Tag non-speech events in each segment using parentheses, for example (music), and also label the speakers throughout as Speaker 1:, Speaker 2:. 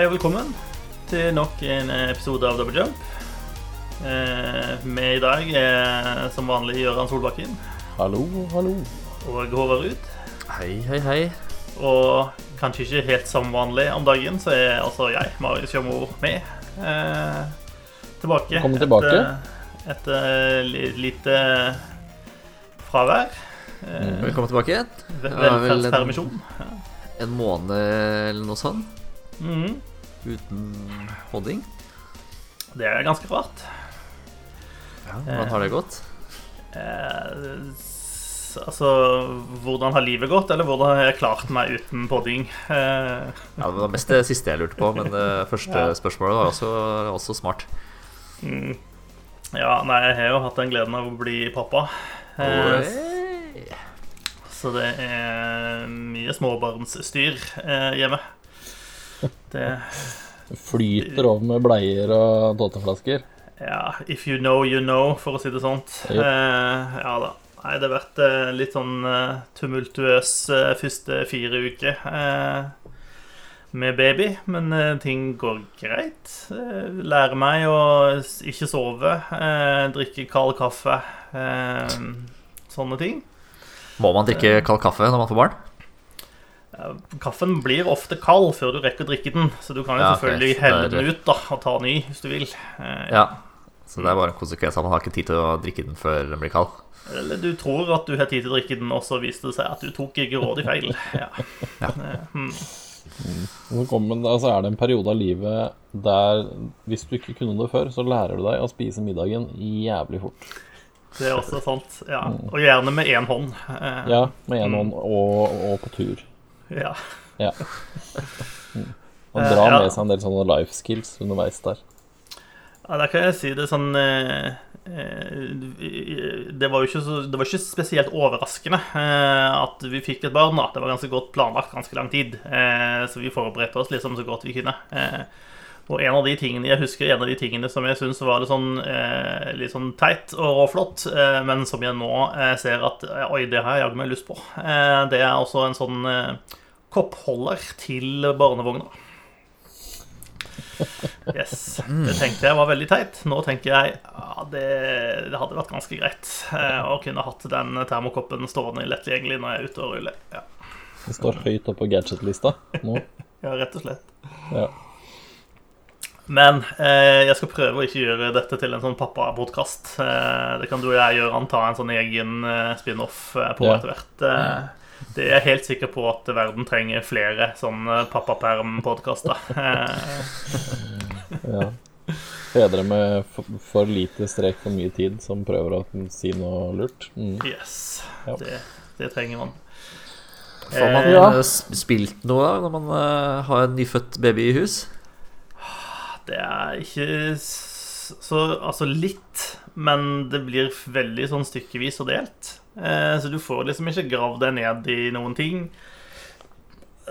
Speaker 1: Hei og velkommen til nok en episode av Double Jump. Eh, med i dag er som vanlig Gøran Solbakken
Speaker 2: Hallo, hallo.
Speaker 1: og Håvard Ruud.
Speaker 3: Hei, hei, hei.
Speaker 1: Og kanskje ikke helt som vanlig om dagen, så er altså jeg, Marius Jørmo, med. Eh, tilbake.
Speaker 2: Velkommen tilbake.
Speaker 1: Etter, etter li- lite fravær. Eh,
Speaker 3: Velkommen tilbake.
Speaker 1: Velferdspermisjon.
Speaker 3: En måned eller noe sånt.
Speaker 1: Mhm.
Speaker 3: Uten hodding.
Speaker 1: Det er ganske rart.
Speaker 3: Ja, hvordan har det gått?
Speaker 1: Eh, altså Hvordan har livet gått, eller hvordan har jeg klart meg uten podding? Eh,
Speaker 3: Ja, Det var mest det siste jeg lurte på, men det (laughs) første
Speaker 1: Ja.
Speaker 3: spørsmålet var også, også smart.
Speaker 1: mm. ja, nei, jeg har jo hatt den gleden av å bli pappa. Eh, så det er mye småbarnsstyr eh, hjemme. Det
Speaker 2: Det flyter over med bleier og tåteflasker.
Speaker 1: Ja, if you know, you know, for å si det sånt.
Speaker 2: Ja.
Speaker 1: Eh, ja da. Nei, det har vært eh, litt sånn eh, tumultuøs eh, første fire uker eh, med baby, men eh, ting går greit. Eh, lærer meg å ikke sove, eh, drikke kald kaffe, eh, sånne ting.
Speaker 3: Må man drikke kald kaffe når man får barn?
Speaker 1: Kaffen blir ofte kald før du rekker å drikke den, så du kan jo
Speaker 3: Ja,
Speaker 1: selvfølgelig
Speaker 3: okay,
Speaker 1: helle den ut da, og ta ny hvis du vil. Eh,
Speaker 3: Ja. Så det er bare en konsekvens at man har ikke tid til å drikke den før den blir kald.
Speaker 1: Eller du tror at du har tid til å drikke den, og så viste det seg at du tok grådig feil. (laughs) Ja.
Speaker 3: Ja.
Speaker 2: Så kommer, altså er det en periode av livet der hvis du ikke kunne det før, så lærer du deg å spise middagen jævlig fort.
Speaker 1: Det er også sant. Ja. Og gjerne med én hånd. Eh,
Speaker 2: Ja, med en hånd og, og på tur.
Speaker 1: Ja.
Speaker 2: Ja. (laughs) Han
Speaker 1: drar
Speaker 2: dra
Speaker 1: ja.
Speaker 2: med seg en del sånne life skills underveis der.
Speaker 1: Ja, der kan jeg si det sånn eh, eh, Det var så, det var ikke spesielt overraskende eh, at vi fikk et barn. da Det var ganske godt planlagt ganske lang tid. Eh, så vi forberedte oss liksom så godt vi kunne. Eh, og en av de tingene jeg husker En av de tingene som jeg syns var litt sånn, eh, litt sånn teit og flott, eh, men som jeg nå eh, ser at Oi, det har jeg jaggu meg lyst på. Eh, det er også en sånn eh, koppholder til barnevogna. Yes. Det tenkte jeg var veldig teit. Nå tenker jeg ja, det, det hadde vært ganske greit eh, å kunne hatt den termokoppen stående lett tilgjengelig når jeg er ute og ruller. Ja,
Speaker 2: Det står høyt oppe på gadget-lista nå. (laughs)
Speaker 1: ja rett og slett.
Speaker 2: Ja.
Speaker 1: Men eh, jeg skal prøve å ikke gjøre dette til en sånn pappapodkast. Eh, det kan du og jeg gjøre, ta en sånn egen eh, spin-off eh, på
Speaker 2: Ja.
Speaker 1: etter hvert. Eh, det er jeg helt sikker på at verden trenger flere sånne pappaperm-podkaster. Eh,
Speaker 2: ja. Fedre med for, lite strek for mye tid som prøver å si noe lurt. Mm.
Speaker 1: yes.
Speaker 2: Ja.
Speaker 1: Det, det trenger man.
Speaker 3: Får man
Speaker 1: Eh,
Speaker 2: ja.
Speaker 3: spilt noe da, når man har en nyfødt baby i hus?
Speaker 1: Det er ikke så Altså litt, men det blir veldig sånn stykkevis og delt. Eh, så du får liksom ikke gravd deg ned i noen ting.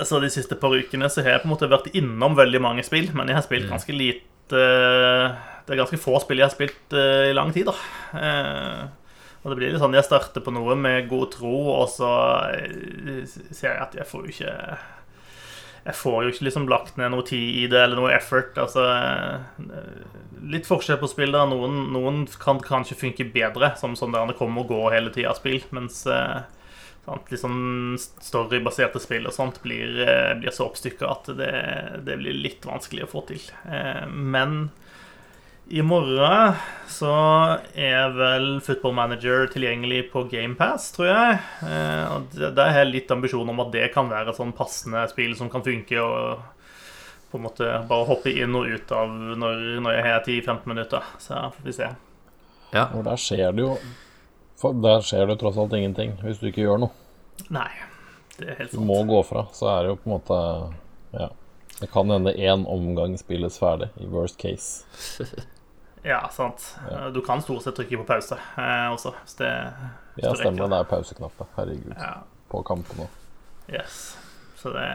Speaker 1: Så De siste par ukene så har jeg på en måte vært innom veldig mange spill, men jeg har spilt ganske lite Det er ganske få spill jeg har spilt eh, i lang tid, da. Eh, og det blir litt sånn jeg starter på noe med god tro, og så eh, ser jeg at jeg får jo ikke jeg får jo ikke liksom lagt ned noe tid i det, eller noe effort. Altså, eh, litt forskjell på spill. da Noen, noen kan kanskje funke bedre som sånn der det kommer og går hele tida spill, mens eh, sant, sånn storybaserte spill og sånt blir, eh, blir så oppstykka at det, det blir litt vanskelig å få til. Eh, Men i morgen så er vel Football Manager tilgjengelig på GamePass, tror jeg. Eh, og det- Der har jeg litt ambisjon om at det kan være et sånn passende spill som kan funke. Og på en måte bare hoppe inn og ut av når, når jeg har 10-15 minutter. Så får vi se.
Speaker 3: Ja.
Speaker 2: Og der skjer det jo for Der skjer det tross alt ingenting hvis du ikke gjør noe.
Speaker 1: Nei, det er helt sant.
Speaker 2: Du må gå fra. Så er det jo på en måte Ja. Det kan hende én omgang spilles ferdig, i worst case. (laughs)
Speaker 1: Ja, sant.
Speaker 2: Ja.
Speaker 1: Du kan stort sett trykke på pause eh, også. Hvis det, hvis
Speaker 2: Ja, stemmer.
Speaker 1: det.
Speaker 2: Er pauseknapp. Herregud.
Speaker 1: Ja.
Speaker 2: På kampen òg.
Speaker 1: Yes. Så det,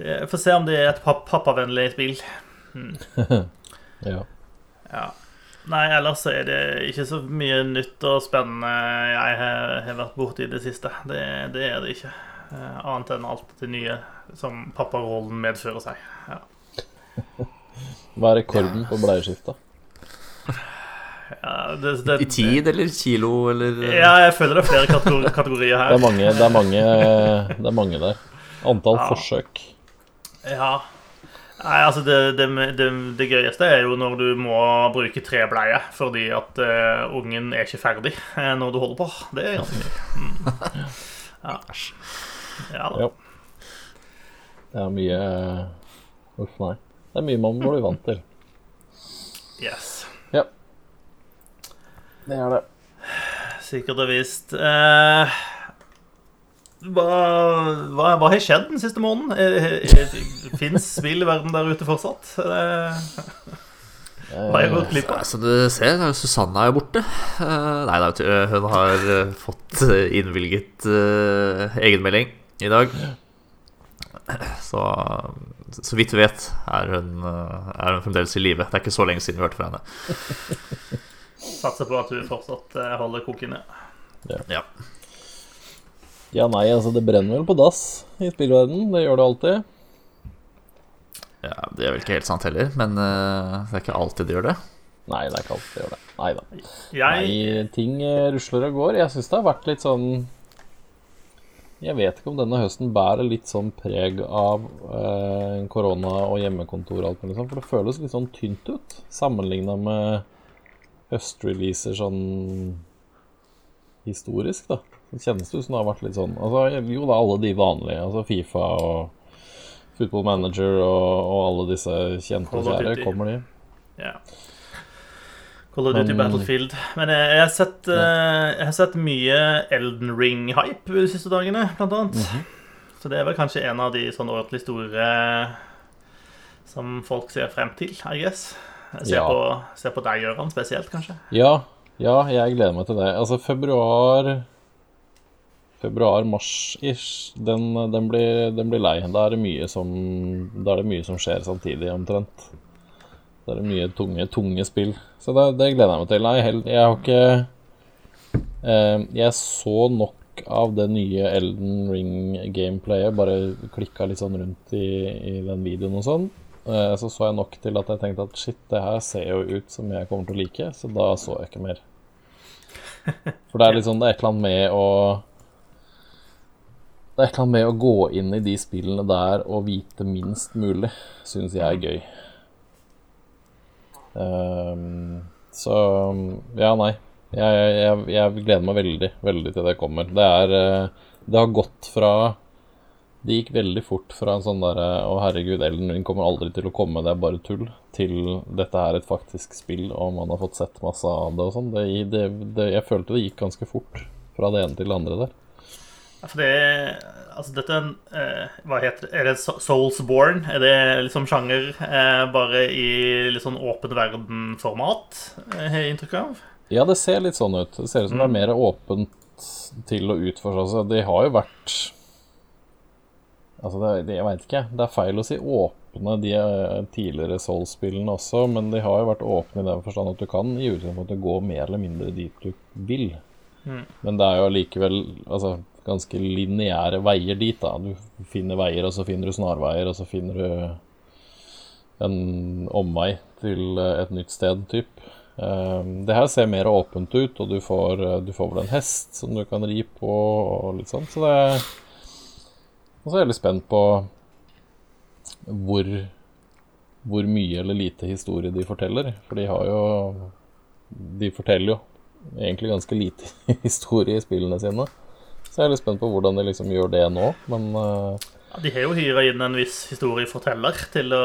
Speaker 1: det Får se om det er et pappavennlig spill. (laughs)
Speaker 2: Ja.
Speaker 1: Ja. Nei, ellers er det ikke så mye nytt og spennende jeg har, har vært borti i det siste. Det, det er det ikke. Eh, annet enn alt det nye som papparollen medfører seg. Ja.
Speaker 2: Hva er rekorden på bleieskifta?
Speaker 1: Ja, det, det,
Speaker 3: I tid eller kilo eller
Speaker 1: Ja, jeg føler det er flere kategori (laughs) kategorier
Speaker 2: Det
Speaker 1: her.
Speaker 2: er mange, det er mange, det er mange der. Antall
Speaker 1: Ja.
Speaker 2: forsøk.
Speaker 1: Ja. Nei, altså det, det, det, det gøyeste er jo når du må bruke trebleie fordi at uh, ungen er ikke ferdig eh, når du holder på. Det er ganske gøy. Mm. Ja. ja da.
Speaker 2: Ja. Det er mye Uff, nei. Det er mye man blir vant til.
Speaker 1: Yes.
Speaker 2: Det er det.
Speaker 1: Sikkert og visst. Eh, hva, hva, hva har skjedd den siste måneden? Fins spill i verden der ute fortsatt? Eh, hva har jeg gått glipp av?
Speaker 3: Som du ser, Susanne er jo borte. Eh, nei, ty- hun har eh, fått eh, innvilget egenmelding i dag. Så så vidt vi vet, er hun, eh, er hun fremdeles i live. Det er ikke så lenge siden vi hørte fra henne.
Speaker 1: Satser på at du fortsatt eh, holder koken ned.
Speaker 3: Ja.
Speaker 2: Ja, nei, altså, det brenner vel på dass i spillverden. Det gjør det alltid.
Speaker 3: ja, Det er vel ikke helt sant heller, men uh, det er ikke alltid det gjør det.
Speaker 2: Nei, det er ikke alltid det gjør det. Nei da.
Speaker 1: Jeg
Speaker 2: Nei, ting eh, rusler og går. Jeg syns det har vært litt sånn Jeg vet ikke om denne høsten bærer litt sånn preg av eh, korona og hjemmekontor og alt mulig sånn, for det føles litt sånn tynt ut sammenligna med høstreleaser sånn historisk, da. Det kjennes ut som det har vært litt sånn Altså, jo da, alle de vanlige, altså Fifa og Football Manager og, og alle disse kjente og kjære, kommer de.
Speaker 1: Ja. Call of Duty
Speaker 2: Men-
Speaker 1: Battlefield. Men jeg, jeg, har sett, ja. jeg har sett mye Elden Ring-hype de siste dagene, blant annet.
Speaker 2: Mhm.
Speaker 1: Så det er vel kanskje en av de sånn ordentlig store som folk ser frem til, I guess. Ser,
Speaker 2: Ja.
Speaker 1: på, se på deg, Gøran, spesielt, kanskje.
Speaker 2: Ja, ja, jeg gleder meg til det. Altså, februar Februar-mars-ish, den, den, den blir lei. Da er, det mye som, da er det mye som skjer samtidig, omtrent. Da er det mye tunge, tunge spill. Så det, det gleder jeg meg til. Nei, jeg, jeg har ikke eh, Jeg så nok av det nye Elden Ring-gameplayet. Bare klikka litt sånn rundt i, i den videoen og sånn. Eh, Så så jeg nok til at jeg tenkte at shit, det her ser jo ut som jeg kommer til å like, så da så jeg ikke mer. (laughs) For det er litt sånn, det er et eller annet med å Det er et eller annet med å gå inn i de spillene der og vite minst mulig, syns jeg er gøy. Um, så ja, nei. Jeg, jeg, jeg, gleder meg veldig, veldig til det kommer. Det er eh, Det har gått fra det gikk veldig fort fra en sånn derre Å, herregud, Elden Ring kommer aldri til å komme, det er bare tull, til dette er et faktisk spill, og man har fått sett masse av det og sånn. Det, det, det, jeg følte det gikk ganske fort fra det ene til det andre der.
Speaker 1: Ja, For det Altså, dette er en eh, Hva heter det? Er det So- Soulsborne? Er det liksom sjanger eh, bare i litt sånn åpen verden-format, eh, har jeg inntrykk av?
Speaker 2: Ja, det ser litt sånn ut. Det ser ut som det er mer åpent til å utforske seg. De har jo vært Altså, det, det, jeg veit ikke. Det er feil å si åpne de eh, tidligere Soul-spillene også, men de har jo vært åpne i den forstand at du kan i utgangspunktet gå mer eller mindre dit du vil. Men det er jo allikevel altså, ganske lineære veier dit, da. Du finner veier, og så finner du snarveier, og så finner du en omvei til eh, et nytt sted, typ. Um, det her ser mer åpent ut, og du får, eh, du får vel en hest som du kan ri på, og litt sånn. Så det Og så er jeg litt spent på hvor hvor mye eller lite historie de forteller. For de har jo De forteller jo egentlig ganske lite (laughs) historie i spillene sine. Så jeg er litt spent på hvordan de liksom gjør det nå, men eh,
Speaker 1: Ja, de har jo hyra inn en viss historieforteller til å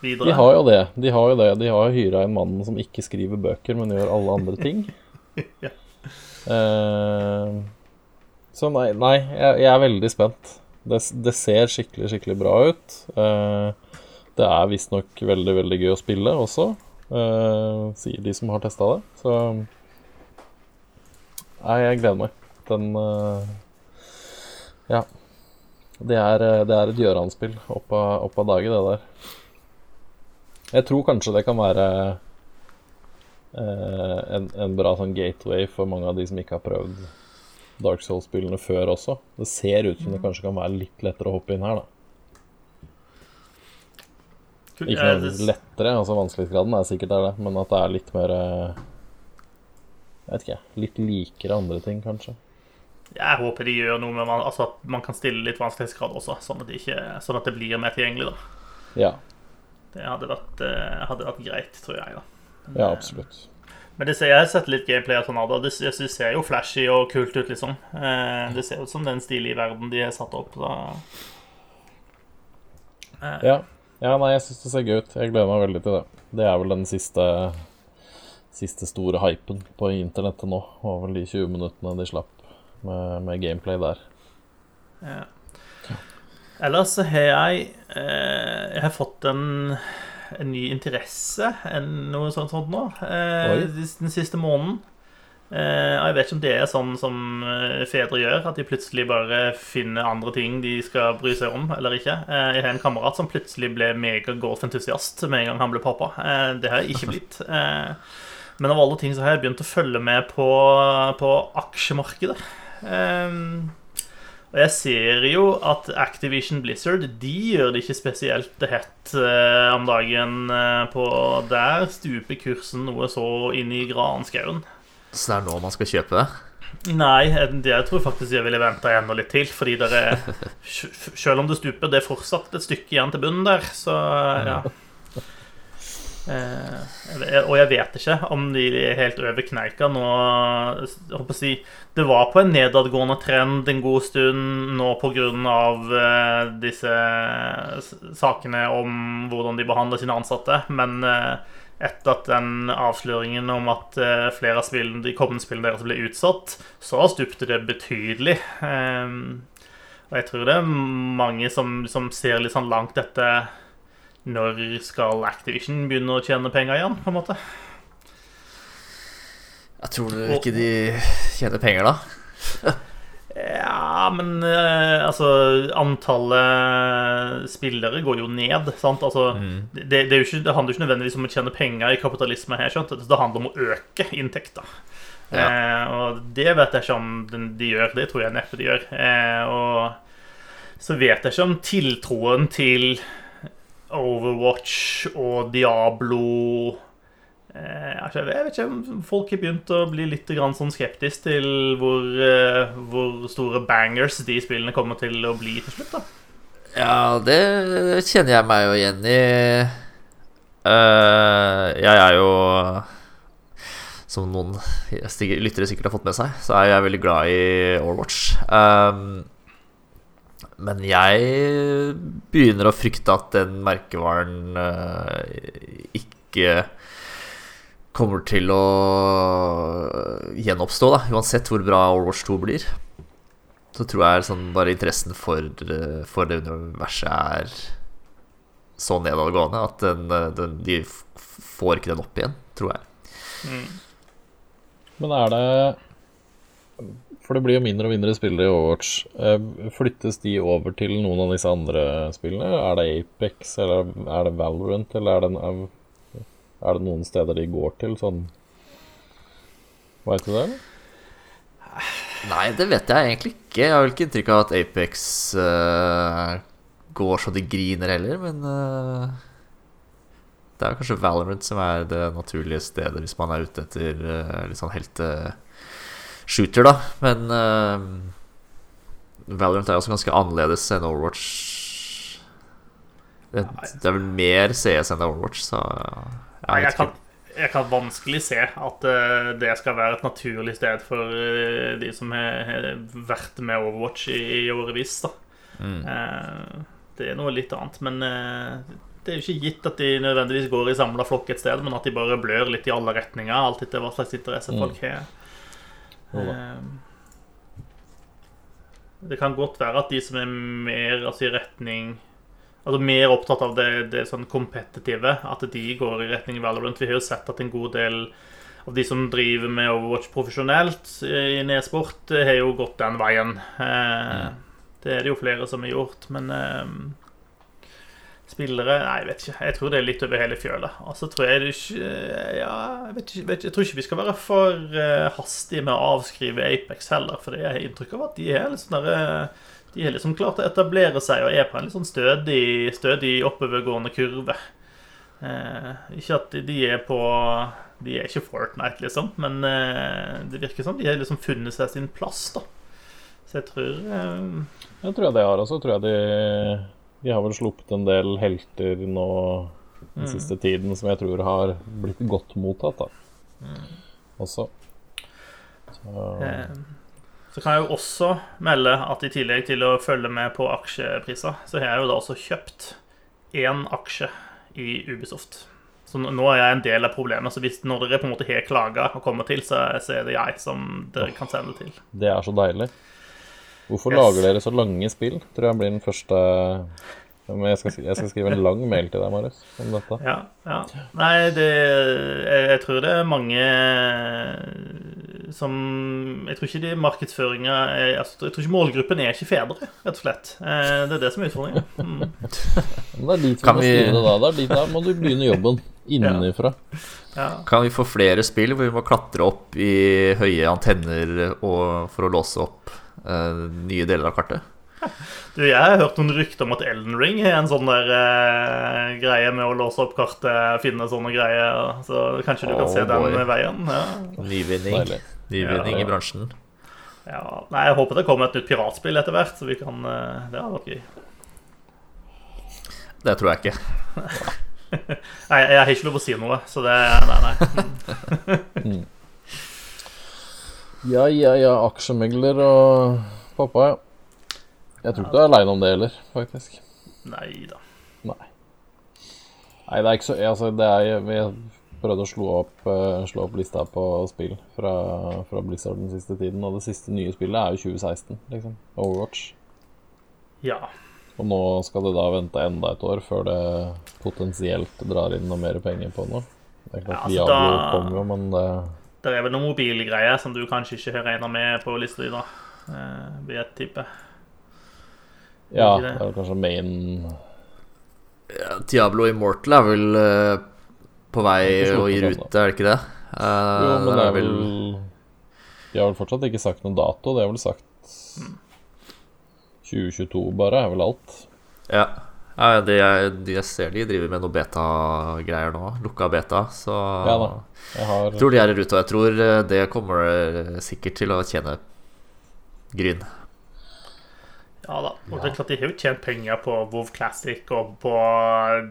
Speaker 1: videre.
Speaker 2: De har jo det. De har jo det. De har jo hyra en mann som ikke skriver bøker, men gjør alle andre ting. (laughs)
Speaker 1: Ja.
Speaker 2: Eh, så nei, nei jeg, jeg er veldig spent. Det, det ser skikkelig, skikkelig bra ut. Eh, det er visstnok veldig, veldig gøy å spille også, eh, sier de som har testa det. Så Nei, jeg gleder meg. Den eh, Ja. Det er, eh, det er et Gjøran-spill opp opp av dage, det der. Jeg tror kanskje det kan være eh, en, en bra sånn gateway for mange av de som ikke har prøvd Dark Souls-spillene før også. Det ser ut som det kanskje kan være litt lettere å hoppe inn her, da. Ikke noe lettere, altså vanskelighetsgraden er sikkert der, det, men at det er litt mer eh, Jeg vet ikke, litt likere andre ting, kanskje.
Speaker 1: Jeg håper de gjør noe med man, altså at man kan stille litt vanskelighetsgrad også, sånn at, ikke, sånn at det blir mer tilgjengelig. da.
Speaker 2: Ja,
Speaker 1: Det hadde vært, eh, hadde vært greit, tror jeg. da.
Speaker 2: ja absolutt.
Speaker 1: Men det ser, jeg har sett litt gameplay sånn av det, og det, det ser jo flashy og kult ut, liksom. Eh, det ser ut som den stilige verden de har satt opp. Så. Eh,
Speaker 2: Ja. ja, nei, jeg syns det ser gøy ut. Jeg gleder meg veldig til det. Det er vel den siste Siste store hypen på internettet nå. Var vel de 20 minuttene de slapp med, med gameplay der.
Speaker 1: Ja. Ellers så har jeg eh, Jeg har fått en, en ny interesse, enn noe sånt, sånt nå, eh, den siste måneden. Eh, jeg vet ikke om det er sånn som eh, fedre gjør, at de plutselig bare finner andre ting de skal bry seg om, eller ikke. Eh, jeg har en kamerat som plutselig ble megagolfentusiast med en gang han ble pappa. Eh, det har jeg ikke blitt. Eh, men av alle ting så har jeg begynt å følge med på, på aksjemarkedet. Um, og jeg ser jo at Activision Blizzard De gjør det ikke spesielt hett eh, om dagen. eh, på Der stuper kursen noe så inn i granskauen.
Speaker 3: Så det er nå man skal kjøpe det?
Speaker 1: Nei, jeg, jeg tror faktisk jeg ville venta enda litt til. Fordi det er (laughs) Selv om det stuper, det er fortsatt et stykke igjen til bunnen der. Så ja. Eh, og jeg vet ikke om de helt over kneika nå. Håper å si, det var på en nedadgående trend en god stund nå pga. Eh, disse sakene om hvordan de behandler sine ansatte. Men eh, etter at den avsløringen om at eh, flere av spillene, de kommende spillene deres ble utsatt, så stupte det betydelig. Eh, og jeg tror det er mange som, som ser litt sånn langt etter når skal Activision begynne å tjene penger igjen, på en måte?
Speaker 3: Jeg tror ikke de tjener penger, da.
Speaker 1: Ja, men eh, altså Antallet spillere går jo ned, sant? Altså, det, det, er jo ikke, det handler jo ikke nødvendigvis om å tjene penger i kapitalisme her, skjønt? Det handler om å øke inntekter.
Speaker 3: Ja.
Speaker 1: Eh, og det vet jeg ikke om de gjør. Det tror jeg neppe de gjør. Eh, og så vet jeg ikke om tiltroen til Overwatch og Diablo eh, Jeg vet ikke om folk har begynt å bli litt sånn skeptisk til hvor, eh, hvor store bangers de spillene kommer til å bli til slutt. da
Speaker 3: Ja, det kjenner jeg meg jo igjen i. Eh, jeg er jo Som noen lyttere sikkert har fått med seg, så er jeg veldig glad i Overwatch. Um, men jeg begynner å frykte at den merkevaren eh, ikke kommer til å gjenoppstå, da, uansett hvor bra Overwatch 2 blir. Så tror jeg sånn bare interessen for, eh, for det universet er så nedadgående at den, eh, den, de får ikke den opp igjen, tror jeg.
Speaker 2: Men er det For det blir jo mindre og mindre spillere i Overwatch. Eh, Flyttes de over til noen av disse andre spillene? Er det Apex, eller er det Valorant, eller er det, er det noen steder de går til sånn Veit du det, eller?
Speaker 3: Nei, det vet jeg egentlig ikke. Jeg har vel ikke inntrykk av at Apex uh, går så det griner heller, men uh, det er kanskje Valorant som er det naturlige stedet hvis man er ute etter uh, litt sånn helteshooter, da. Men uh, Valorant er også ganske annerledes enn Overwatch. Det, det er vel mer CS enn Overwatch, så
Speaker 1: Nei, jeg kan, jeg kan vanskelig se at uh, det skal være et naturlig sted for uh, de som har vært med Overwatch i, i årevis. da.
Speaker 3: Mm.
Speaker 1: Eh, det er noe litt annet. Men eh, det er jo ikke gitt at de nødvendigvis går i samla flokk et sted, men at de bare blør litt i alle retninger, alt etter hva slags interesse
Speaker 2: Mm.
Speaker 1: folk har. Eh, det kan godt være at de som er mer altså i retning Altså mer opptatt av det, det sånn kompetitive, at de går i retning Valorant. Vi har jo sett at en god del av de som driver med Overwatch profesjonelt eh, i nedsport, eh, har jo gått den veien. Eh, Det er det jo flere som har gjort, men eh, spillere Nei, jeg vet ikke. Jeg tror det er litt over hele fjøla. Og så tror jeg ikke Ja, jeg vet ikke. Jeg tror ikke vi skal være for eh, hastige med å avskrive Apex heller, for jeg har inntrykk av at de er litt sånn derre de har liksom klart å etablere seg og er på en litt sånn stødig, stødig oppovergående kurve. Eh, ikke at de er på De er ikke Fortnite, liksom, men eh, det virker som de har liksom funnet seg sin plass, da. Så jeg tror eh,
Speaker 2: Jeg tror jeg det har også. Tror jeg de, de har vel sluppet en del helter nå den
Speaker 1: Mm.
Speaker 2: siste tiden som jeg tror har blitt godt mottatt, da.
Speaker 1: Mm.
Speaker 2: Også. Så,
Speaker 1: Eh, Så kan jeg jo også melde at i tillegg til å følge med på aksjepriser, så har jeg jo da også kjøpt én aksje i Ubisoft. Så nå- er jeg en del av problemet. Så hvis når dere på en måte har klaga og kommer til, så så er det jeg som dere kan sende til.
Speaker 2: det er så deilig. Hvorfor
Speaker 1: Yes.
Speaker 2: lager dere så lange spill? Tror jeg blir den første jeg skal, jeg skal skrive en lang mail til deg, Marius, om dette.
Speaker 1: Ja, ja. Nei, det jeg, jeg tror det er mange som Jeg tror ikke de markedsføringa altså, Jeg tror ikke målgruppen er ikke fedre, rett og slett. Eh, Det er det som er utfordringen. Mm. (laughs)
Speaker 2: Det er dit vi må
Speaker 3: vi-
Speaker 2: skrive det da. Det er dit, må du begynne jobben. (laughs) Innenfra.
Speaker 1: Ja.
Speaker 3: Kan vi få flere spill hvor vi må klatre opp i høye antenner og, for å låse opp nye deler av kartet? (laughs)
Speaker 1: Du, jeg har hørt noen rykter om at Elden Ring er en sånn der eh, greie med å låse opp kartet, finne sånne greier. Så kanskje du kan
Speaker 3: Oh,
Speaker 1: se den
Speaker 3: boy.
Speaker 1: veien. Ja.
Speaker 3: Nyvinning, Nyvinning
Speaker 1: Ja.
Speaker 3: i bransjen.
Speaker 1: ja. Nei, jeg håper det kommer et nytt piratspill etter hvert, så vi kan eh, Det hadde vært gøy.
Speaker 3: Det tror jeg ikke. (laughs)
Speaker 1: Nei, jeg har ikke lov å si noe, så det Nei, nei. (laughs)
Speaker 2: Ja, ja, ja. Aksjemegler og pappa, ja. Jeg tror ikke du er aleine om det heller, faktisk.
Speaker 1: Nei da.
Speaker 2: Nei. Nei, det er ikke så Altså, det er Vi prøvde å slå opp, eh, slå opp lista på spill fra, fra Blizzard den siste tiden, og det siste nye spillet er jo 2016, liksom. Overwatch.
Speaker 1: Ja.
Speaker 2: Og nå skal det da vente enda et år før det potensielt drar inn noe mer penger på noe. Det er klart,
Speaker 1: Ja, altså,
Speaker 2: Diablo
Speaker 1: da-
Speaker 2: kommer jo, men det
Speaker 1: Det er vel noen mobilgreier som du kanskje ikke regner med på lista di, da. Eh, vil jeg tippe.
Speaker 2: Ja, det er vel kanskje main
Speaker 3: Ja, Diablo Immortal er vel eh, på vei og i rute, er det ikke det? Uh,
Speaker 2: Jo, men det er vel De har vel fortsatt ikke sagt noen dato. Det er vel sagt 2022 bare, er vel alt.
Speaker 3: Ja. Ja de jeg ser de driver med noe beta-greier nå. Lukka beta. Så
Speaker 2: Ja da. Jeg har
Speaker 3: jeg tror de er i rute, og jeg tror eh, det kommer eh, sikkert til å tjene gryn.
Speaker 1: Ja da. Og det er klart de har jo tjent penger på WoW Classic og på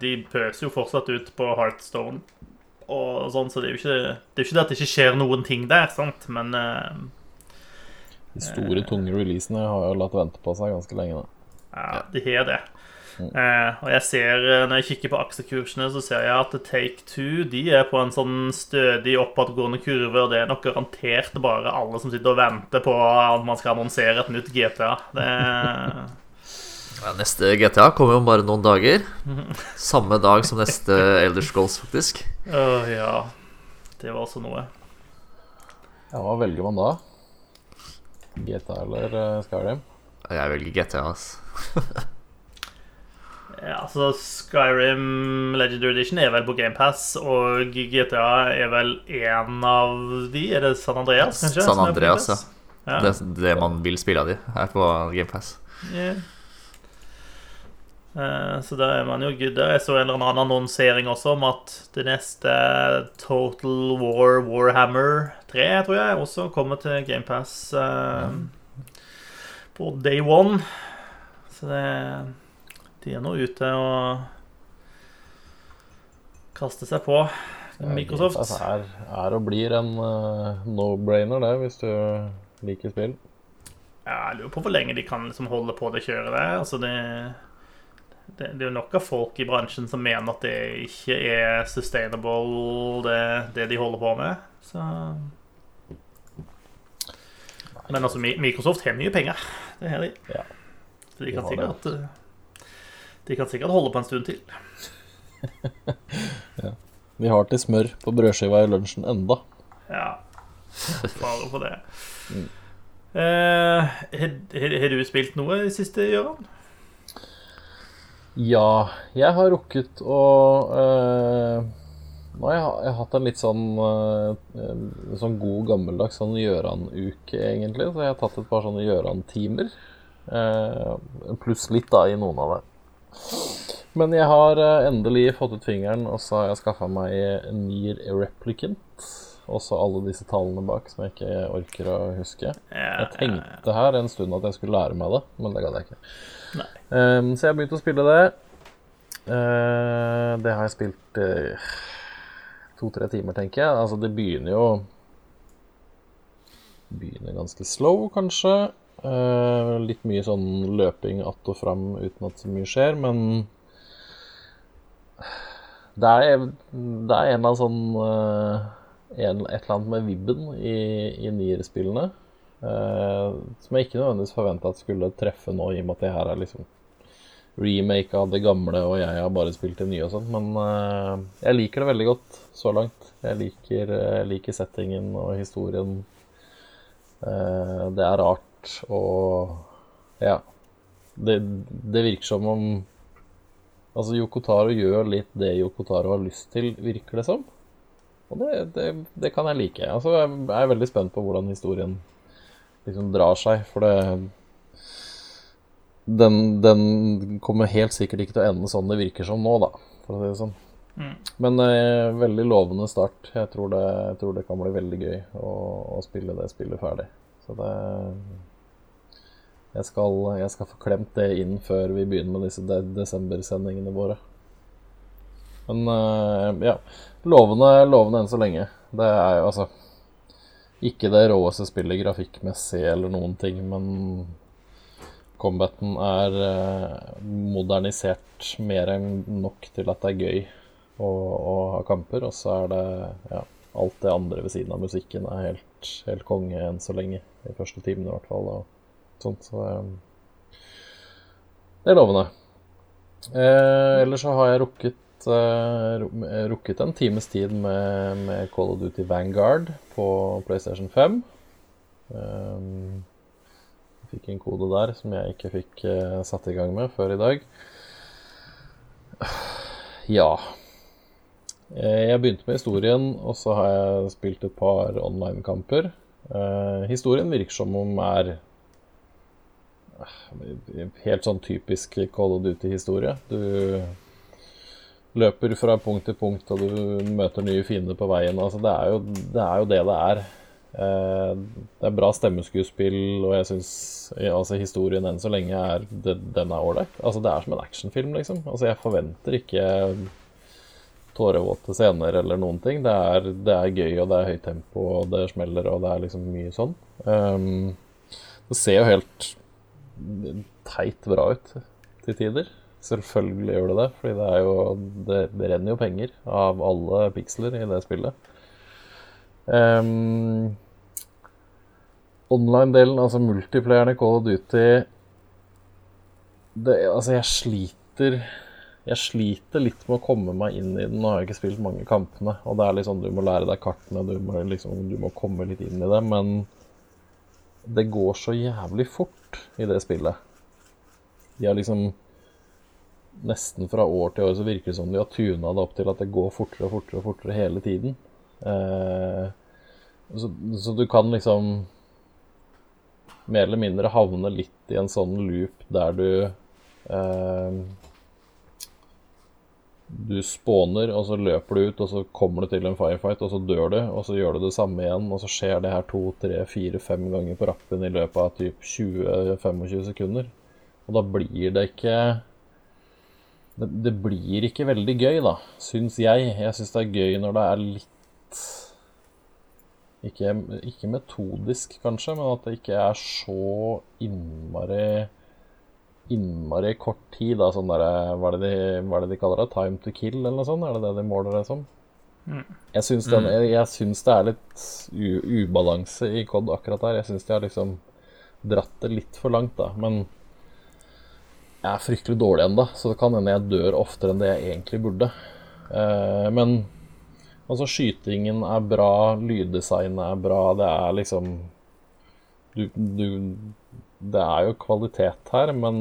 Speaker 1: De pøser jo fortsatt ut på Heartstone og sånn, så det er jo ikke det er ikke det at det ikke skjer noen ting der, sant, men eh,
Speaker 2: De store, tunge releasene har jo latt vente på seg ganske lenge, da.
Speaker 1: Ja, de har det. Eh, og jeg ser, eh, når jeg kikker på aksjekursene, så ser jeg at Take Two de er på en sånn stødig oppadgående kurve, og det er nok garantert bare alle som sitter og venter på at man skal annonsere et nytt GTA. Det (laughs)
Speaker 3: Ja, neste GTA kommer jo om bare noen dager. (laughs) Samme dag som neste Elder Scrolls, faktisk.
Speaker 1: Åh, ja. Det var også noe.
Speaker 2: Ja, hva velger man da? GTA eller eh, Skyrim?
Speaker 3: Jeg velger GTA, ass. (laughs)
Speaker 1: Ja, altså Skyrim Legendary Edition er vel på GamePass, og GTA er vel en av de? Er det San Andreas, kanskje?
Speaker 3: San Andreas,
Speaker 1: ja. Ja.
Speaker 3: Det, det man vil spille av de, er på GamePass.
Speaker 1: Ja. Eh, Så da er man jo good der. Jeg så en eller annen annonsering også om at det neste Total War Warhammer 3, tror jeg, også kommer til GamePass på day one. Så det De er nå ute og kaster seg på. Microsoft.
Speaker 2: Det er, er og blir en uh, no-brainer, det, hvis du liker spill.
Speaker 1: Ja, jeg lurer på hvor lenge de kan liksom holde på det kjøret der. Altså det, det, det er jo nok av folk i bransjen som mener at det ikke er sustainable, det, det de holder på med. Så Men altså, Microsoft har mye penger. Det har de.
Speaker 2: Ja,
Speaker 1: Så de kan sikkert De kan sikkert holde på en stund til. (laughs)
Speaker 2: Vi har til smør på brødskiva i lunsjen enda.
Speaker 1: Ja. Fare på det. Eh, har, du spilt noe i siste, Gøran?
Speaker 2: Ja, jeg har rukket å eh, Nå har jeg, jeg har hatt en litt sånn eh, sånn god, gammeldags sånn Gjøran-uke, egentlig. Så jeg har tatt et par sånne Gjøran-timer. Eh, pluss litt, da, i noen av det. Men jeg har eh, endelig fått ut fingeren, og så har jeg skaffa meg Near Replicant. Også alle disse tallene bak som jeg ikke orker å huske. Jeg tenkte her en stund at jeg skulle lære meg det, men det gadd jeg ikke. Um, så jeg har begynt å spille det. Uh, det har jeg spilt uh, to-tre timer, tenker jeg. Altså, det begynner jo Begynner ganske slow, kanskje. Eh, litt mye sånn løping att og fram uten at så mye skjer, men det er, det er en eller annen sånn eh, en, Et eller annet med vibben i, i Nier-spillene eh, som jeg ikke nødvendigvis forventa at skulle treffe nå, i og med at det her er liksom remake av det gamle, og jeg har bare spilt det nye og sånn. Men uh, jeg liker det veldig godt så langt. Jeg liker, jeg liker settingen og historien. Uh, det er rart og Ja. Det, det virker som om Altså, Yokotaro gjør litt det Yokotaro har lyst til, virker det som. Og det, det, det kan jeg like. Altså, jeg er veldig spent på hvordan historien liksom drar seg, for det den, den kommer helt sikkert ikke til å ende sånn det virker som nå, da, for å si det sånn.
Speaker 1: Mm.
Speaker 2: Men eh, veldig lovende start. Jeg tror, det, jeg tror det kan bli veldig gøy å, å spille det spillet ferdig. Så det jeg skal, jeg skal få klemt det inn før vi begynner med disse de desembersendingene våre. Men uh, ja, lovende, lovende enn så lenge. Det er jo altså ikke det råeste spillet grafikkmessig eller noen ting, men combaten er uh, modernisert mer enn nok til at det er gøy å, å ha kamper. Og så er det ja, alt det andre ved siden av musikken er helt, helt konge enn så lenge. De første timene i hvert fall. Og sånt, så eh, det er lovende. Eh, ellers så har jeg rukket, eh, rukket en times tid med, med Call of Duty Vanguard på PlayStation 5. Eh, jeg fikk en kode der som jeg ikke fikk eh, satt i gang med før i dag. Ja. Eh, Jeg begynte med historien, og så har jeg spilt et par online-kamper. Eh, historien virker som om er eh, helt sånn typisk Call of Duty-historie. Du løper fra punkt til punkt, og du møter nye fiender på veien. Altså, det, er jo, det er jo det det er. Eh, det er bra stemmeskuespill, og jeg syns altså, historien enn så lenge er Den er ålreit. Altså, det er som en actionfilm, liksom. Altså, jeg forventer ikke tårevåte scener eller noen ting. Det er, det er gøy, og det er høyt tempo, og det smeller, og det er liksom mye sånn. Um, det ser jo helt teit bra ut til tider. Selvfølgelig gjør det det, fordi det er jo Det, det renner jo penger av alle piksler i det spillet. Um, Online-delen, altså multiplayerne i Call of Duty det, Altså, jeg sliter Jeg sliter litt med å komme meg inn i den. Nå har jeg ikke spilt mange kampene, og det er litt sånn du må lære deg kartene, du må, liksom, du må komme litt inn i det, men det går så jævlig fort i det spillet. De har liksom Nesten fra år til år så virker det som de har tuna det opp til at det går fortere og fortere fortere hele tiden. Eh, så, så du kan liksom mer eller mindre havne litt i en sånn loop der du eh, Du spåner, og så løper du ut, og så kommer du til en firefight, og så dør du, og så gjør du det samme igjen, og så skjer det her to, tre, fire, fem ganger på rappen i løpet av typ 20-25 sekunder. Og da blir det ikke det, det blir ikke veldig gøy, da, syns jeg. Jeg syns det er gøy når det er litt ikke, ikke metodisk, kanskje, men at det ikke er så innmari Innmari kort tid, da. Sånn der, hva, er det de- hva er det de kaller det? Time to kill, eller noe sånt? Er det det de måler det som? Jeg syns, den, jeg, jeg syns det er litt u ubalanse i COD akkurat der. Jeg syns de har liksom dratt det litt for langt, da. Men jeg er fryktelig dårlig ennå, så det kan hende jeg dør oftere enn det jeg egentlig burde. Uh, men altså, skytingen er bra, lyddesignet er bra, det er liksom du, du Det er jo kvalitet her, men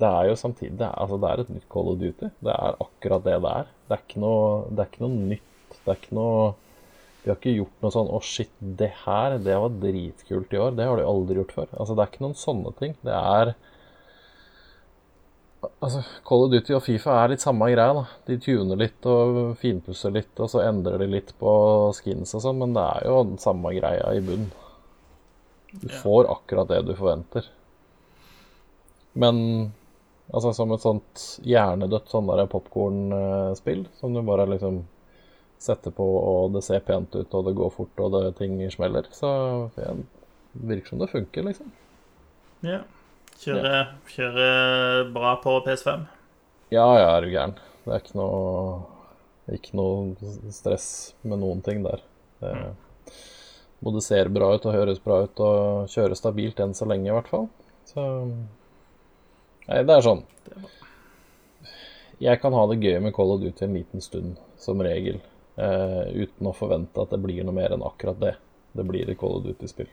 Speaker 2: det er jo samtidig det er, altså, det er et nytt Call of Duty. Det er akkurat det det er. Det er ikke noe, det er ikke noe nytt. Det er ikke noe De har ikke gjort noe sånn Å, shit, det her, det var dritkult i år. Det har de aldri gjort før. Altså, det er ikke noen sånne ting. Det er Altså, Call of Duty og Fifa er litt samme greia. da. De tuner litt og finpusser litt, og så endrer de litt på skins og sånn, men det er jo den samme greia i bunn. Du får akkurat det du forventer. Men altså som et sånt hjernedødt sånn popkornspill, som du bare liksom setter på, og det ser pent ut, og det går fort, og det ting smeller, så ja, det virker som det funker, liksom.
Speaker 1: Ja. Kjøre, kjører bra på PS5.
Speaker 2: Ja, ja, er du gæren. Det er ikke noe Ikke noe stress med noen ting der. Det både ser bra ut og høres bra ut og kjører stabilt enn så lenge, i hvert fall. Så Nei, det er sånn Jeg kan ha det gøy med Call of Duty en liten stund, som regel. Eh, uten å forvente at det blir noe mer enn akkurat det. Det blir et Call of Duty-spill.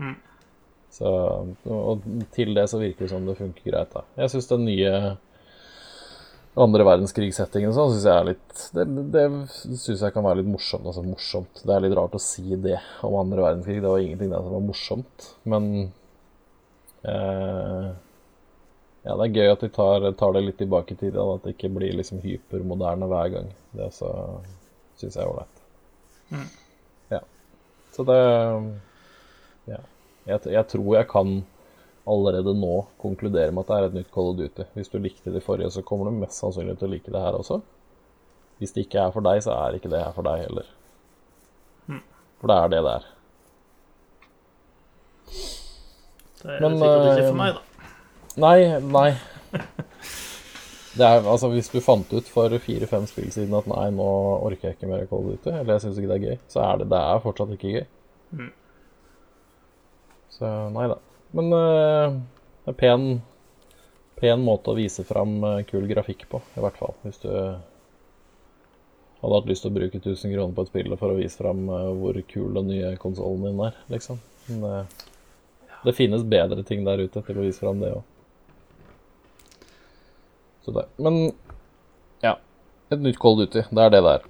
Speaker 1: Mm.
Speaker 2: Så, og til det så virker det som det funker greit, da. Jeg syns den nye andre verdenskrigssettingen sånn, synes jeg er litt Det, det syns jeg kan være litt morsomt. Altså morsomt. Det er litt rart å si det om andre verdenskrig. Det var ingenting der som var morsomt. Men eh, Ja, det er gøy at de tar, tar det litt tilbake i tid. At det ikke blir liksom hypermoderne hver gang. Det syns jeg er ålreit.
Speaker 1: Mm.
Speaker 2: Ja. Så det Ja. Jeg, jeg tror jeg kan allerede nå konkludere med at det er et nytt Call of Duty. Hvis du likte det forrige, så kommer du mest sannsynlig til å like det her også. Hvis det ikke er for deg, så er ikke det her for deg heller.
Speaker 1: Mm.
Speaker 2: For det er det det er.
Speaker 1: Det er
Speaker 2: Men,
Speaker 1: sikkert ikke
Speaker 2: eh,
Speaker 1: for meg, da.
Speaker 2: Nei, nei. (laughs) Det er, altså Hvis du fant ut for fire-fem spill siden at nei, nå orker jeg ikke mer Call of Duty, eller jeg syns ikke det er gøy, så er det, det er fortsatt ikke gøy.
Speaker 1: Mm.
Speaker 2: Så nei da. Men eh, det er pen, pen måte å vise fram eh, kul grafikk på, i hvert fall. Hvis du hadde hatt lyst til å bruke 1000 kroner på et spill for å vise fram eh, hvor kul den nye konsollen din er, liksom. Men, eh, det finnes bedre ting der ute til å vise fram det òg. Det. Men ja. Et nytt Cold Duty. Det er det det er.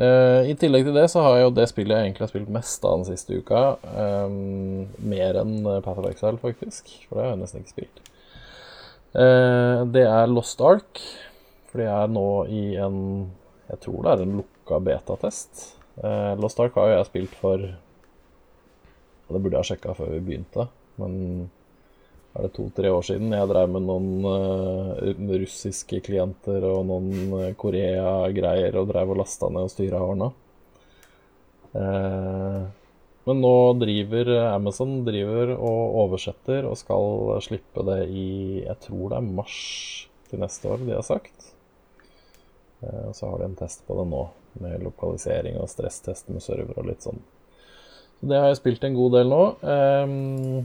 Speaker 2: Eh, I tillegg til det så har jo det spillet jeg egentlig har spilt mest av den siste uka, Um, mer enn Path of Exile, faktisk. For det har jeg nesten ikke spilt. Uh, det er Lost Ark. For det er nå i en Jeg tror det er en lukka betatest. Uh, Lost Ark har jo jeg spilt for og Det burde jeg ha sjekka før vi begynte, men er det to-tre år siden jeg drev med noen uh, russiske klienter og noen uh, Korea-greier og drev og lasta ned og styra og ordna. Uh, men nå driver Amazon driver og oversetter og skal slippe det i Jeg tror det er mars til neste år, de har sagt. Eh, og så har de en test på det nå, med lokalisering og stresstest med server og litt sånn. Så det har jeg spilt en god del nå. Ehm,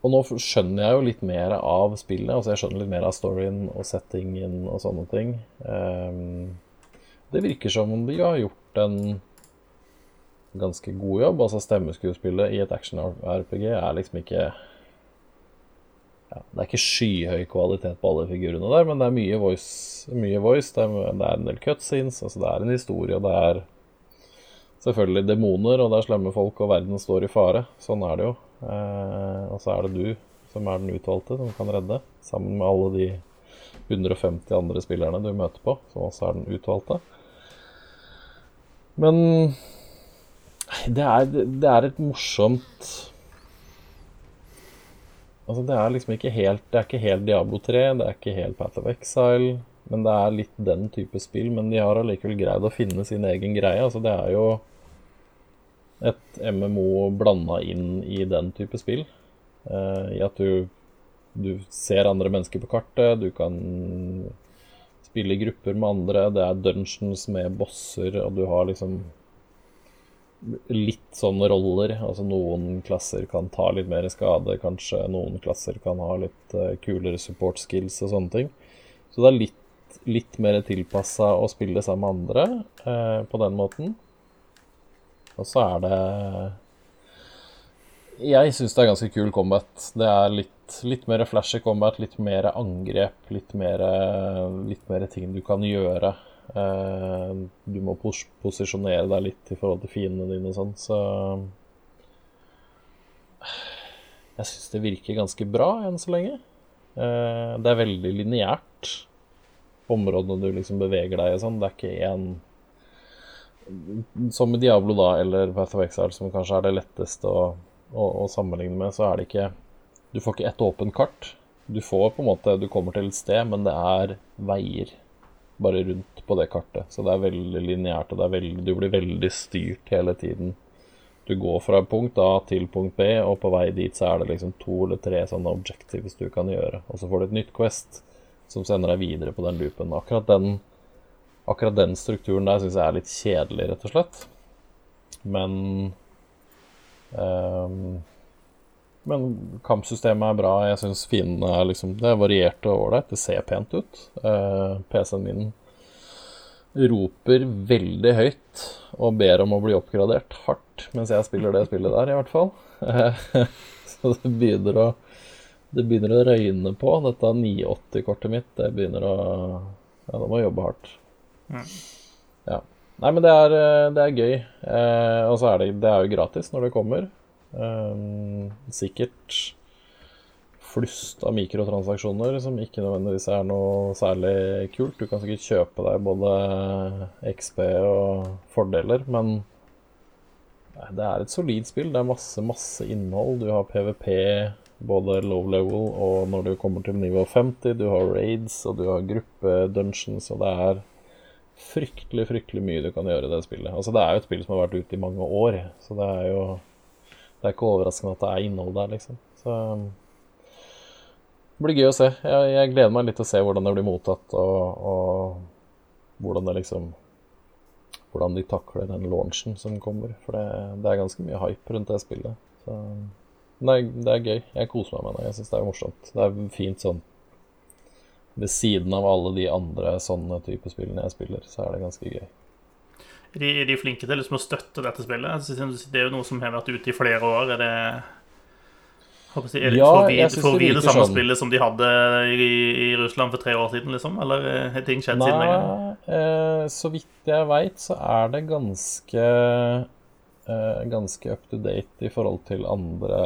Speaker 2: og nå skjønner jeg jo litt mer av spillet. Altså jeg skjønner litt mer av storyen og settingen og sånne ting. Um, det virker som om de har gjort en ganske god jobb. Altså stemmeskuespillet i et action-RPG er liksom ikke ja, Det er ikke skyhøy kvalitet på alle figurene der, men det er mye voice. Mye voice. Det, er, det er en del cutscenes. Altså det er en historie, og det er selvfølgelig demoner, og det er slemme folk, og verden står i fare. Sånn er det jo. Eh, og så er det du som er den utvalgte, som kan redde. Sammen med alle de 150 andre spillerne du møter på, som også er den utvalgte. Men det er, det er et morsomt Altså, det er liksom ikke helt Det er ikke helt Diablo 3, det er ikke helt Path of Exile, men det er litt den type spill. Men de har allikevel greid å finne sin egen greie. Altså, det er jo et MMO blanda inn i den type spill. Uh, I at du, du ser andre mennesker på kartet, du kan spille i grupper med andre, det er dungeons med bosser, og du har liksom litt sånne roller. Altså noen klasser kan ta litt mer skade, kanskje noen klasser kan ha litt uh, kulere support skills og sånne ting. Så det er litt, litt mer tilpassa å spille sammen med andre uh, på den måten. Og så er det Jeg syns det er ganske kul combat. Det er litt, litt mer flashy combat, litt mer angrep, litt mer, litt mer ting du kan gjøre. Eh, du må pos posisjonere deg litt i forhold til fiendene dine og sånn, så Jeg syns det virker ganske bra enn så lenge. Eh, det er veldig lineært, områdene du liksom beveger deg i sånn. Det er ikke én Som i Diablo, da, eller Path of Exile, som kanskje er det letteste å, å, å sammenligne med, så er det ikke Du får ikke ett åpent kart. Du får på en måte Du kommer til et sted, men det er veier bare rundt på det kartet. Så det er veldig lineært, og veldig, du blir veldig styrt hele tiden. Du går fra punkt A til punkt B, og på vei dit så er det liksom to eller tre sånne objectives du kan gjøre. Og så får du et nytt Quest som sender deg videre på den loopen. Akkurat den, akkurat den strukturen der syns jeg er litt kjedelig, rett og slett. Men um, Men kampsystemet er bra. Jeg syns fiendene er liksom Det er variert og ålreit. Det ser pent ut. Uh, PC-en min roper veldig høyt og ber om å bli oppgradert hardt mens jeg spiller det spillet der, i hvert fall. (laughs) Så det begynner å det begynner å røyne på. Dette 980-kortet mitt, det begynner å Ja, da må jeg jobbe hardt. Ja. Nei, men det er, det er gøy. Eh, og så er det, det er jo gratis når det kommer. Eh, sikkert flust av mikrotransaksjoner som ikke nødvendigvis er noe særlig kult. Du kan sikkert kjøpe deg både XP og fordeler, men det er et solid spill. Det er masse, masse innhold. Du har PVP, både low level og når du kommer til nivå 50. Du har raids, og du har gruppe-dungeons, og det er fryktelig, fryktelig mye du kan gjøre i det spillet. Altså, det er jo et spill som har vært ute i mange år, så det er jo Det er ikke overraskende at det er innhold der, liksom. Så det blir gøy å se. Jeg, jeg, gleder meg litt til å se hvordan det blir mottatt, og, og hvordan det liksom Hvordan de takler den launchen som kommer. For det, det er ganske mye hype rundt det spillet. Så det er, det er gøy. Jeg koser meg med det. Jeg syns det er morsomt. Det er fint sånn Ved siden av alle de andre sånne type spillene jeg spiller, så er det ganske gøy.
Speaker 1: De, er de flinke til liksom å støtte dette spillet? Det er jo noe som har vært ute i flere år. Er det er det ja, for vi, får vi det samme sånn. spillet som de hadde i, i, Russland for tre år siden, liksom? Eller eh, har ting skjedd
Speaker 2: Nei,
Speaker 1: siden den?
Speaker 2: Eh, så vidt jeg veit, så er det ganske eh, Ganske up to date i forhold til andre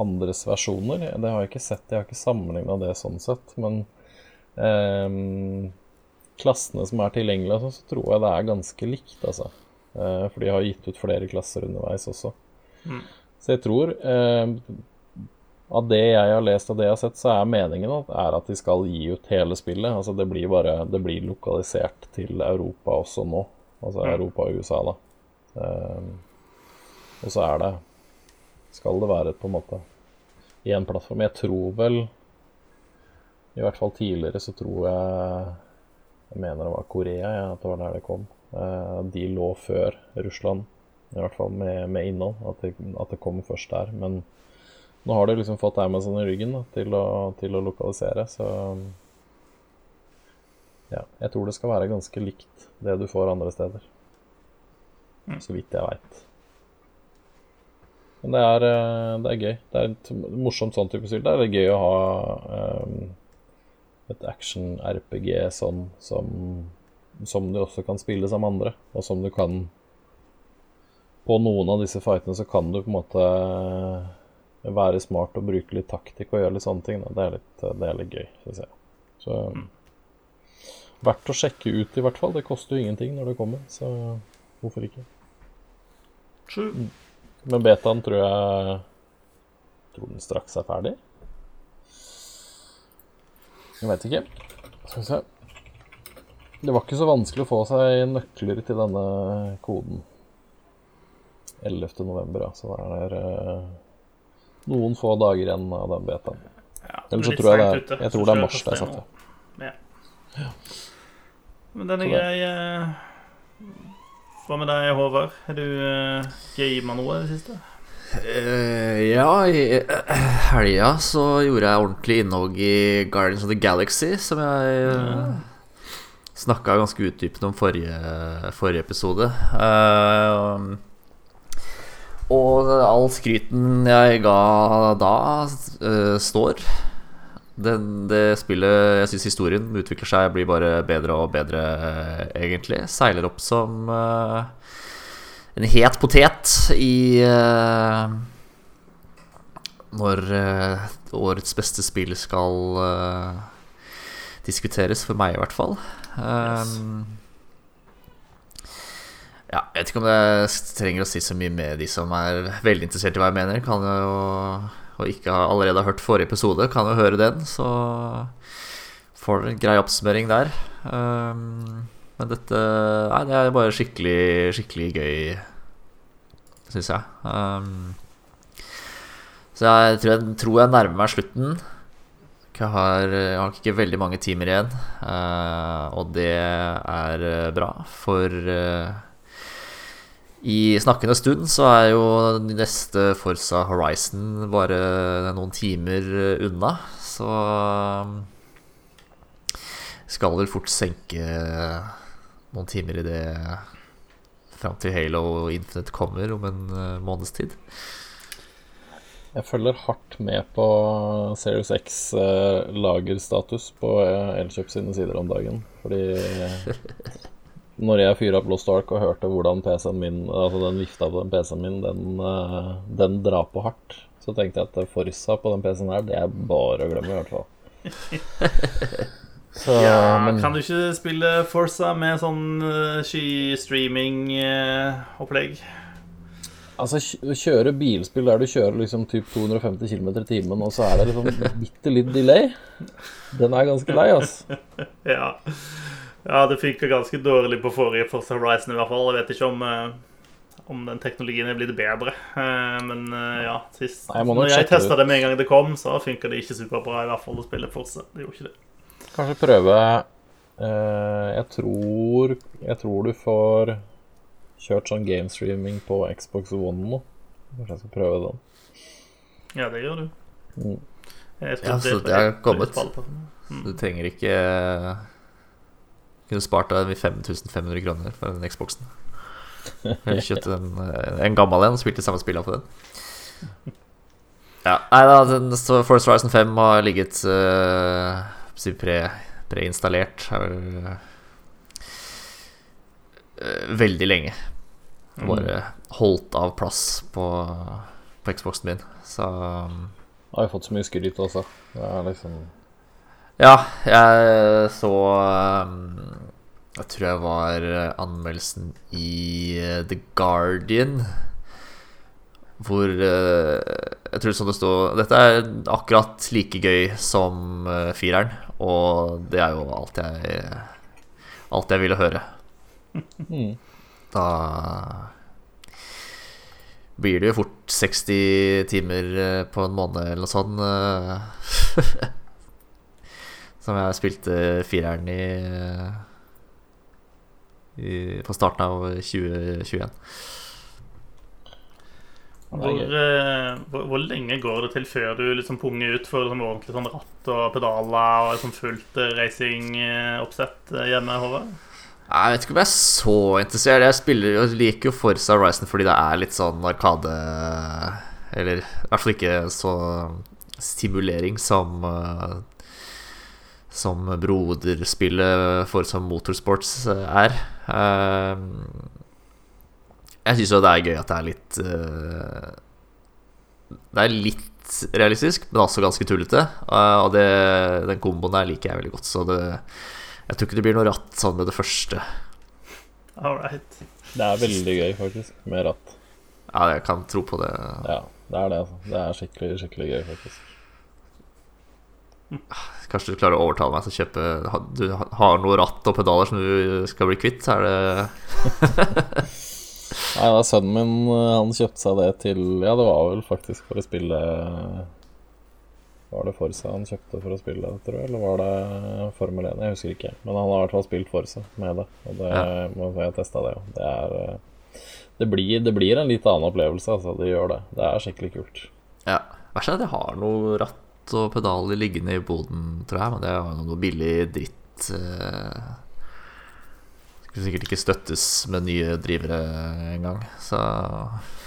Speaker 2: andres versjoner. Det har jeg ikke sett, jeg har ikke sammenligna det sånn sett, men eh, klassene som er tilgjengelige, altså, så tror jeg det er ganske likt, altså. Eh, for de har gitt ut flere klasser underveis også. Mm. Så jeg tror eh, av det jeg har lest og det jeg har sett, så er meningen er at de skal gi ut hele spillet. Altså det blir bare Det blir lokalisert til Europa også nå. Altså Europa og USA, da. Um, og så er det Skal det være på en måte i en plattform. Jeg tror vel I hvert fall tidligere så tror jeg Jeg mener det var Korea, ja, at det var der det kom. Uh, de lå før Russland, i hvert fall med, med innhold. At det, at det kom først der. Men nå har de liksom fått Amazon i ryggen da, til, å, til, å, lokalisere, så Ja, jeg tror det skal være ganske likt det du får andre steder. Mm. Så vidt jeg veit. Men det er, eh, det er, gøy. Det er et morsomt sånn type spill. Det er gøy å ha um, et action-RPG sånn som, som du også kan spille med andre, og som du kan På noen av disse fightene så kan du på en måte være smart og bruke litt taktikk og gjøre litt sånne ting. Det er litt, det er litt gøy, syns jeg. Så mm. verdt å sjekke ut, i hvert fall. Det koster jo ingenting når det kommer, så hvorfor ikke?
Speaker 1: True.
Speaker 2: Men betaen tror jeg tror den straks er ferdig. Jeg vet ikke. Skal vi se. Det var ikke så vanskelig å få seg nøkler til denne koden. 11. november, ja. Så det er uh, noen få dager igjen av den betaen. Ja, Eller så tror jeg det er, jeg tror det er mars det er satt.
Speaker 1: Ja. ja. Men den er grei. Hva med deg, Håvard? Har du uh, gama noe i det siste?
Speaker 3: Uh, ja, i uh, helga så gjorde jeg ordentlig innhogg i Guardians of the Galaxy, som jeg uh, snakka ganske utdypende om forrige, forrige episode. Uh, og all skryten jeg ga da, står. Den, det spillet Jeg syns historien utvikler seg, blir bare bedre og bedre, uh, egentlig. Seiler opp som uh, en het potet i når eh, årets beste spill skal eh, diskuteres, for meg i hvert fall. Um, ja, jeg vet ikke om jeg trenger å si så mye med de som er veldig interessert i hva jeg mener. Kan jo, og ikke allerede har hørt forrige episode, kan jo høre den, så får dere en grei oppsummering der. Um, men dette Nei, det er bare skikkelig, skikkelig gøy, syns jeg. Um, så jeg tror, jeg tror jeg nærmer meg slutten. Jeg har, jeg har ikke veldig mange timer igjen, uh, og det er bra, for uh, i snakkende stund så er jo neste Forsa Horizon bare noen timer unna, så skal vel fort senke noen timer i det fram til Halo Infinite kommer om en måneds tid.
Speaker 2: Jeg følger hardt med på Series X eh, lagerstatus på eh, Elkjøp sine sider om dagen. Fordi (laughs) når jeg fyra opp Lost Ark og hørte hvordan PC-en min Altså den vifta på den PC-en min, den, eh, den drar på hardt, så tenkte jeg at Forsa på den PC-en her, det er bare å glemme, i hvert fall. (laughs)
Speaker 1: Så, ja, men... Kan du ikke spille Forsa med sånn sky-streaming-opplegg?
Speaker 2: Altså, kjøre bilspill der du kjører liksom typ 250 km i timen, og så er det liksom (laughs) bitte litt delay, den er ganske lei, altså.
Speaker 1: ja. Ja, det funka ganske dårlig på forrige Forza Horizon i hvert fall. Jeg vet ikke om, uh, om den teknologien er blitt bedre. Uh, men uh, ja, sist Nei, jeg når jeg testa det med en gang det kom, så funka det ikke superbra i hvert fall å spille Forza. Det gjorde ikke det.
Speaker 2: Kanskje prøve Jeg tror Jeg tror du får kjørt sånn gamestreaming på Xbox One nå. Kanskje jeg skal prøve den.
Speaker 1: Ja, det gjør du. Mm.
Speaker 3: ja, så det har kommet. Mm. Du trenger ikke Kunne spart deg 5500 kroner for den Xboxen. (laughs) Jeg kjøpte en, en gammel en og spilte samme spillet på den. Ja, nei da, den Force Horizon 5 har ligget uh, pre, preinstallert uh, veldig lenge. Bare holdt av plass på, på Xboxen min. Så um,
Speaker 2: Jeg har jo fått så mye skryt også. Det er liksom
Speaker 3: Ja, jeg så um, Jeg tror jeg var anmeldelsen i uh, The Guardian. Hvor uh, Jeg tror sånn det stod Dette er akkurat like gøy som fireren. Og det er jo alt jeg Alt jeg ville høre. Mm da blir det jo fort 60 timer eh, på en måned eller noe sånt. (laughs) Eh. Som jeg spilte fireren i, i På starten av 2021.
Speaker 1: Hvor, eh, hvor, hvor, lenge går det til før du liksom punger ut for liksom ordentlig sånn ratt og pedaler og liksom fullt racingoppsett hjemme? Håvard?
Speaker 3: Jeg vet ikke om jeg er så interessert. Jeg spiller og liker jo Forza Horizon fordi det er litt sånn arkade Eller i hvert fall ikke så stimulering som eh, Som broderspillet Forza Motorsports eh, er. Eh, jeg syns jo det er gøy at det er litt Det er litt realistisk, men også ganske tullete. Og det, den komboen der liker jeg veldig godt. Så det jeg tror ikke det blir noe ratt sånn med det første.
Speaker 1: Alright.
Speaker 2: Det er veldig gøy, faktisk, med ratt.
Speaker 3: Ja, jeg kan tro på det.
Speaker 2: Ja, det er det, altså. Det er skikkelig, skikkelig gøy, faktisk.
Speaker 3: Kanskje du klarer å overtale meg til å kjøpe Du har noe ratt og pedaler som du skal bli kvitt, så er det (laughs)
Speaker 2: Nei, da sønnen min han kjøpte seg det til Ja, det var vel faktisk for å spille var det Forsa han kjøpte for å spille, tror jeg? Eller var det Formel 1? Jeg husker ikke. Men han har i hvert fall spilt Forsa med det. Og det ja. må jeg testa det jo. Det er eh, det blir, det blir, en litt annen opplevelse, altså. Det gjør det. Det er skikkelig kult.
Speaker 3: Ja. Verst er at jeg har noe ratt og pedaler liggende i boden, tror jeg. Men det er noe billig dritt. Eh. Skulle sikkert ikke støttes med nye drivere engang, så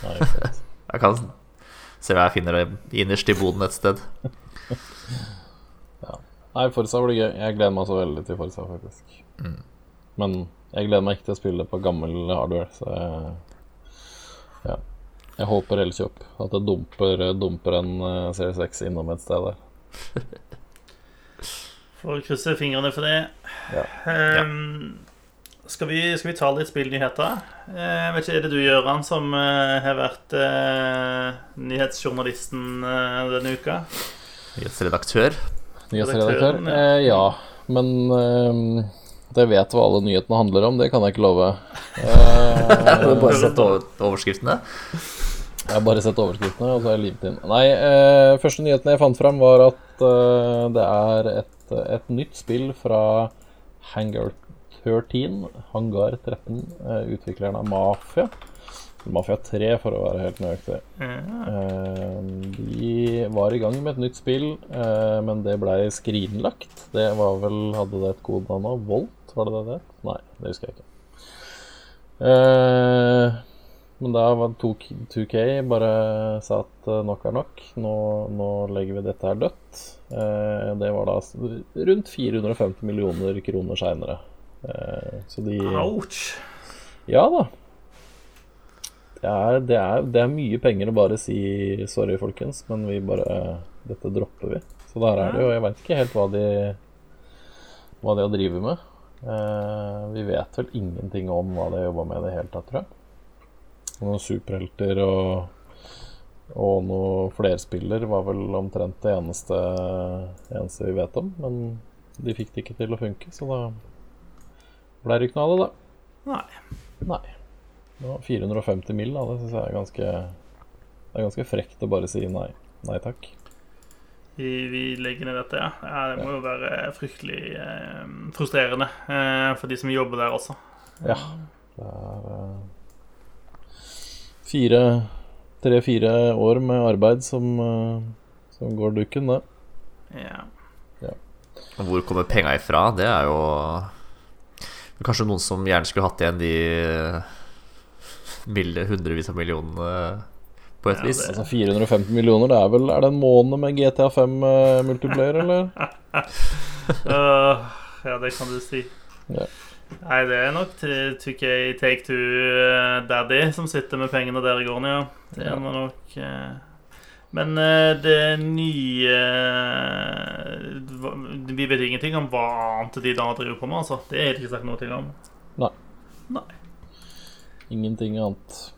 Speaker 3: Nei, (laughs) Jeg kan se hva jeg finner innerst i boden et sted
Speaker 2: ja. Nei, Forsa blir gøy. Jeg gleder meg så veldig til Forsa, faktisk. Mm. Men jeg gleder meg ikke til å spille på gammel hardware, så jeg, ja. Jeg håper Elkjøp. At det dumper, dumper en uh, Series X innom et sted der. (laughs)
Speaker 1: Får krysse fingrene for det.
Speaker 2: Ja.
Speaker 1: Um, skal, vi, skal, vi, ta litt spillnyheter? Jeg vet ikke, Er det du, Gøran, som uh, har vært uh, nyhetsjournalisten denne uka?
Speaker 3: Nyhetsredaktør.
Speaker 2: Nyhetsredaktør? ja. Men ehm, det vet hva alle nyhetene handler om, det kan jeg ikke love. (laughs)
Speaker 3: har du bare sett overskriftene?
Speaker 2: Jeg har bare sett overskriftene, og så har jeg limt inn. Nei, første nyheten jeg fant fram, var at det er et et nytt spill fra Hangar 13, Hangar 13, eh, utvikleren av Mafia. Mafia 3, for å være helt nøyaktig. Mm. De var i gang med et nytt spill, eh, men det blei skrinlagt. Det var vel Hadde det et kodenavn nå? Volt, var det det? Nei, det husker jeg ikke. Men da var 2K bare sa at nok er nok. Nå, nå legger vi dette her dødt. Eh, det var da rundt 450 millioner kroner seinere. Eh, så de
Speaker 1: Ouch!
Speaker 2: Ja da. Det er, det, er, det er, mye penger å bare si 'sorry, folkens', men vi bare Dette dropper vi. Så der er det jo Jeg veit ikke helt hva de Hva de har drevet med. Eh, vi vet vel ingenting om hva de har jobba med i det hele tatt, tror jeg. Noen superhelter og og noe flerspiller var vel omtrent det eneste, eneste, vi vet om. Men de fikk det ikke til å funke, så da ble det ikke noe av det,
Speaker 1: da. Nei.
Speaker 2: Nei. Det var 450 mill., da. Det syns jeg er ganske Det er ganske frekt å bare si nei. Nei takk.
Speaker 1: Vi, vi legger ned dette, ja. ja det må jo være fryktelig eh, frustrerende eh, for de som jobber der også.
Speaker 2: Ja. Det er eh, fire tre-fire år med arbeid som, eh, som går dukken, det.
Speaker 1: Ja.
Speaker 2: ja.
Speaker 3: Hvor kommer penga ifra? Det er jo Kanskje noen som gjerne skulle hatt igjen de milde hundrevis av millionene på et ja, vis.
Speaker 2: Altså 450 millioner, det er vel Er det en måned med GTA5 uh, eh, multiplayer, eller?
Speaker 1: uh, (laughs) ja, det kan du si.
Speaker 2: Yeah.
Speaker 1: Nei, det er nok 2K Take Two eh, Daddy som sitter med pengene der i gården, ja. Det er nok uh, Men det nye Vi vet ingenting om hva annet de da driver på med, altså. Det er ikke sagt noe til om.
Speaker 2: Nei.
Speaker 1: Nei.
Speaker 2: Ingenting annet.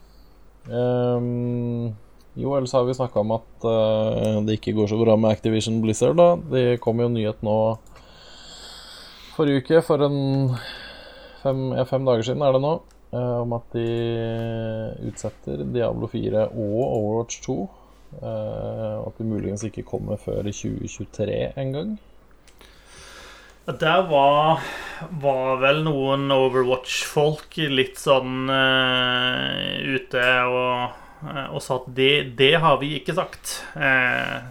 Speaker 2: Um, jo, ellers har vi snakka om at uh, det ikke går så bra med Activision Blizzard, da. Det kom jo nyhet nå forrige uke for en fem, ja, fem dager siden er det nå, uh, om at de utsetter Diablo 4 og Overwatch 2. Uh, eh, at de muligens ikke kommer før i 2023 en gang.
Speaker 1: Der var, var vel noen Overwatch-folk litt sånn uh, ute og, og, sa at det, det, har vi ikke sagt. Uh,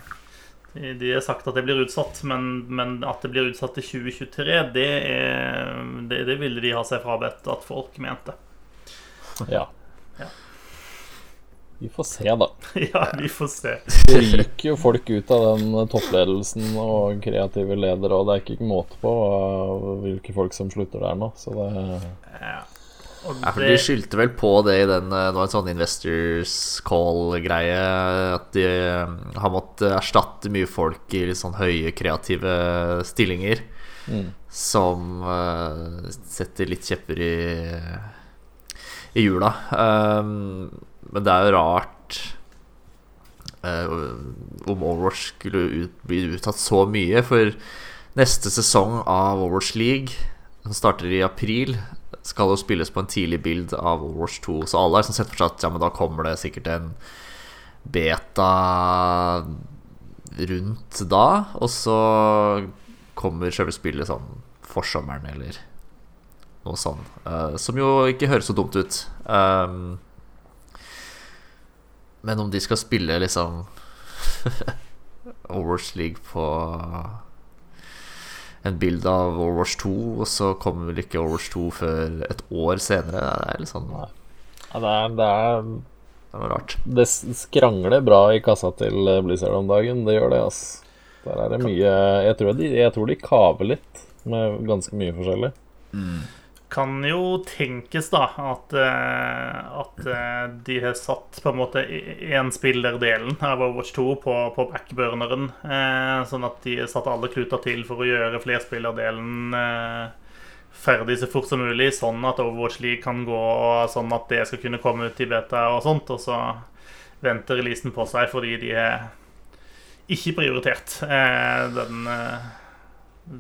Speaker 1: de har sagt at det blir utsatt, men, men at det blir utsatt til 2023, det, er, det, det ville de ha seg frabedt at folk mente.
Speaker 2: Ja.
Speaker 1: ja.
Speaker 2: Vi får se, da. (laughs)
Speaker 1: Ja, vi får se.
Speaker 2: Det ryker jo folk ut av den toppledelsen og kreative ledere, og det er ikke måte på hvilke folk som slutter der nå, så det
Speaker 1: ja.
Speaker 3: Ja, for De skyldte vel på det i den Det var en sånn Investors Call-greie. At de eh, har måttet erstatte mye folk i litt sånn høye kreative stillinger.
Speaker 2: Mm.
Speaker 3: Som uh, setter litt kjepper i, i hjula. Um, men det er jo rart eh, om Overwatch skulle ut, bli uttatt så mye. For neste sesong av Overwatch League, som starter i april, skal jo spilles på en tidlig bild av Overwatch 2, så alle har liksom sett for seg at ja, men da kommer det sikkert en beta rundt da, og så kommer selve spillet sånn forsommeren eller noe sånt. Uh, som jo ikke høres så dumt ut. Um, men om de skal spille liksom (laughs) Overwatch League på en bilde av Overwatch 2, og så kommer vel ikke Overwatch 2 før et år senere. Det er litt sånn
Speaker 2: ja, det, er, det, er,
Speaker 3: det er noe rart.
Speaker 2: Det skrangler bra i kassa til Blizzard om dagen. Det gjør det, altså. Der er det mye Jeg tror de, jeg tror de kaver litt med ganske mye forskjellig.
Speaker 3: Mm.
Speaker 1: Kan jo tenkes, da, at, eh, at eh, de har satt på en måte enspillerdelen av Overwatch 2 på, på backburneren. Eh, sånn at de har satt alle kluter til for å gjøre flerspillerdelen ferdig så fort som mulig, sånn at Overwatch League kan gå, og sånn at det skal kunne komme ut i beta og sånt. Og så venter releasen på seg fordi de er ikke prioritert den,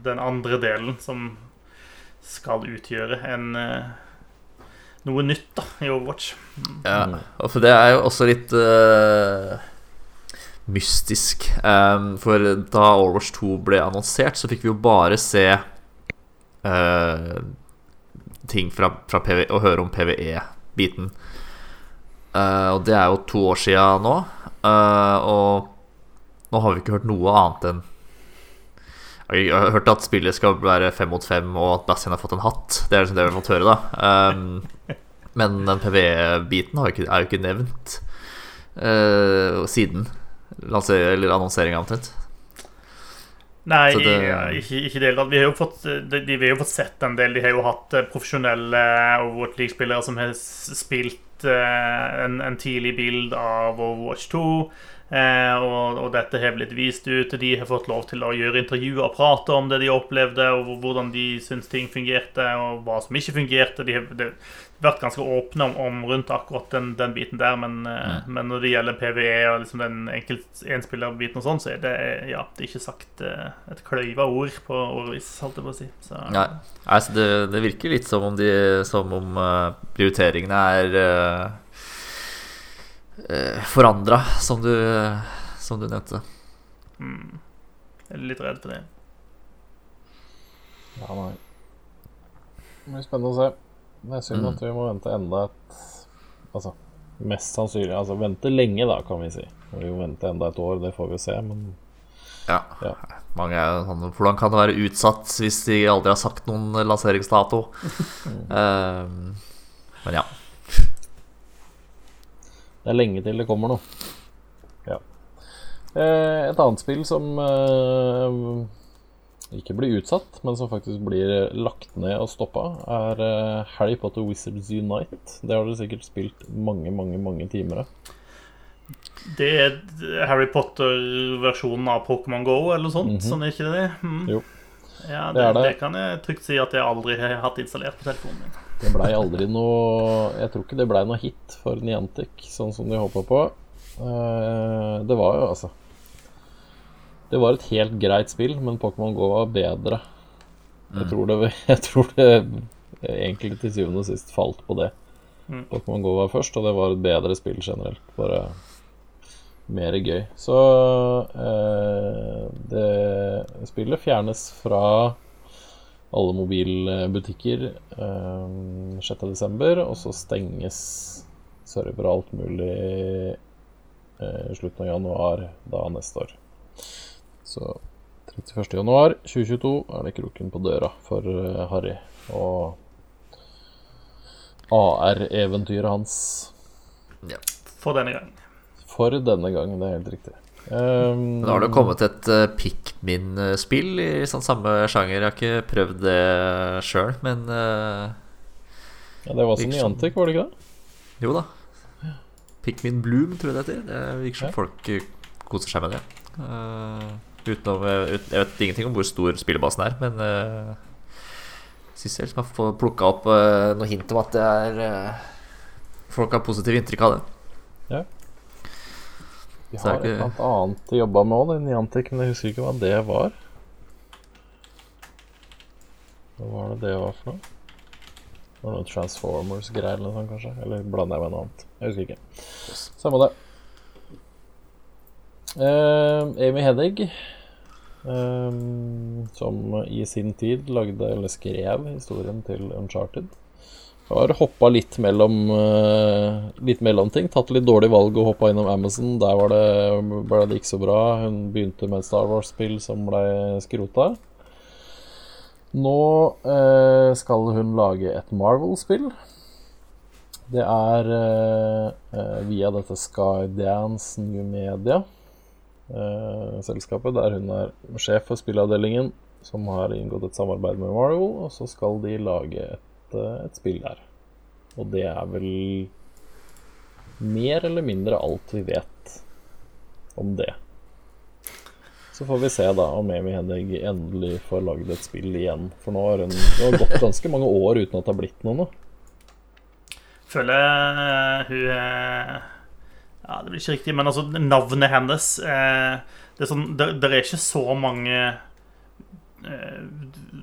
Speaker 1: den andre delen, som skal utgjøre en eh, noe nytt da, i Overwatch.
Speaker 3: Ja, og for det er jo også litt uh, mystisk. Um, for da Overwatch 2 ble annonsert, så fikk vi jo bare se uh, ting fra, fra PV, og høre om PVE-biten. Uh, og det er jo to år sia nå. og nå har vi ikke hørt noe annet enn jeg har hørt at spillet skal være fem mot fem, og at Bastian har fått en hatt. Det er liksom det vi har fått høre, da. Um, men den PVE-biten er jo ikke nevnt uh, siden eller annonseringa, omtrent.
Speaker 1: Nei, det... ikke, ikke det. Vi har jo fått, de, de, vi har jo fått sett en del. De har jo hatt eh, profesjonelle Overwatch League-spillere som har spilt uh, en, en tidlig bild av Overwatch 2. Eh, og, og, dette har blitt vist ut. De har fått lov til å gjøre intervjuer og prate om det de opplevde, og hvordan de syns ting fungerte, og hva som ikke fungerte. De har, vært ganske åpne om, om rundt akkurat den, den, biten der, men, mm. men, når det gjelder PVE og liksom den enspillerbiten og sånn, så er det, ja, det er ikke sagt uh, et kløyva ord på årevis, holdt jeg på å si. Så,
Speaker 3: Nei, altså det, det, virker litt som om, de, som om prioriteringene er eh, forandra, som, som, du nevnte.
Speaker 1: Mm. Jeg er litt redd for det.
Speaker 2: Ja, nei. Det blir spennende å se. Det er synd mm. at vi må vente enda et Altså, mest sannsynlig Altså vente lenge, da, kan vi si. Vi må vente enda et år, det får vi se, men
Speaker 3: ja. ja. Mange er sånn Hvordan kan det være utsatt hvis de aldri har sagt noen lanseringsdato? um, (laughs) men ja.
Speaker 2: Det er lenge til det kommer noe. Ja. Eh, et annet spill som eh, ikke blir utsatt, men som faktisk blir lagt ned og stoppa, er eh, Harry Potter Wizards Unite. Det har dere sikkert spilt mange, mange, mange timer av.
Speaker 1: Det er Harry Potter-versjonen av Pokémon GO eller noe sånt, mm -hmm. sånn er ikke det? Mm.
Speaker 2: Jo.
Speaker 1: Ja, det, det, det. det, kan jeg trygt si at jeg aldri har hatt installert på telefonen min.
Speaker 2: Det blei aldri noe Jeg tror ikke det blei noe hit for Niantic, sånn som de håpa på. Eh, det var jo altså Det var et helt greit spill, men Pokémon GO var bedre. Jeg, mm. tror det, (laughs) jeg tror det egentlig til syvende og sist falt på det. Mm. Pokémon GO var først, og det var et bedre spill generelt. Bare mer gøy. Så eh, det spillet fjernes fra alle mobilbutikker um, 6.12., og så stenges server og alt mulig uh, slutten av januar da neste år. Så 31.1.2022 er det kroken på døra for uh, Harry og AR-eventyret hans.
Speaker 1: Ja. For denne gang.
Speaker 2: For denne gang, det er helt riktig.
Speaker 3: Um, Nå har det kommet et uh, Pikmin-spill i sånn samme sjanger. Jeg har ikke prøvd det sjøl, men uh,
Speaker 2: Ja, Det var som Niantic, var det ikke det?
Speaker 3: Jo da. Pikmin Bloom, tror jeg det heter. Det virker som ja. folk eh, koser seg med det. Uh, utenom, ut, jeg vet ingenting om hvor stor spillebasen er, men uh, syns jeg liksom har fått plukka opp uh, noe hint om at det er uh, Folk har positive inntrykk av det.
Speaker 2: Ja. De har ikke... et eller annet de jobba med òg, Niantic, men jeg husker ikke hva det var. Hva var det det var for noe? Det var noe Transformers-greier eller noe sånt, kanskje? Eller blander jeg med noe annet? Jeg husker ikke. Samme det. Uh, Amy Hedegg, uh, som i sin tid lagde, eller skrev historien til Uncharted. Har hoppa litt mellom uh, Litt mellom ting. Tatt litt dårlig valg og hoppa innom Amazon. Der var det, ble det ikke så bra. Hun begynte med et Star Wars-spill som ble skrota. Nå eh, skal hun lage et Marvel-spill. Det er eh, via dette Skydance New Media, selskapet, der hun er sjef for spillavdelingen, som har inngått et samarbeid med Marvel, og så skal de lage et eh, et spill der. Og det er vel mer eller mindre alt vi vet om det. Så får vi se da om Amy Henning endelig får lagd et spill igjen. For nå har hun gått ganske mange år uten at det har blitt noe nå.
Speaker 1: Føler hun eh, Ja, det blir ikke riktig, men altså navnet hennes eh, Det er, sånn, det, det er ikke så mange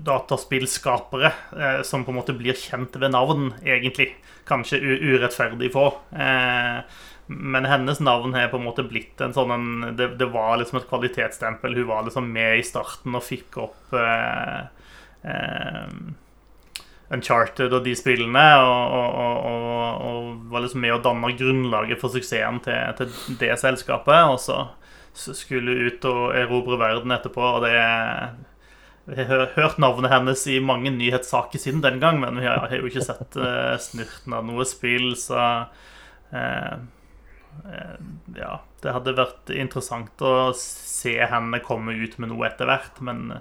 Speaker 1: dataspillskapere eh, som på en måte blir kjent ved navn, egentlig. Kanskje urettferdig få. Eh, men hennes navn har på en måte blitt en sånn en, det, det, var liksom et kvalitetsstempel. Hun var liksom med i starten og fikk opp eh, eh, Uncharted og de spillene. Og, og, og, og, var liksom med og danna grunnlaget for suksessen til, til det selskapet. Og så skulle ut og erobre verden etterpå, og det jeg har hørt navnet hennes i mange nyhetssaker siden den gang, men vi har, jo ikke sett uh, snurten av noe spill, så uh, uh, Ja, det hadde vært interessant å se henne komme ut med noe etter hvert, men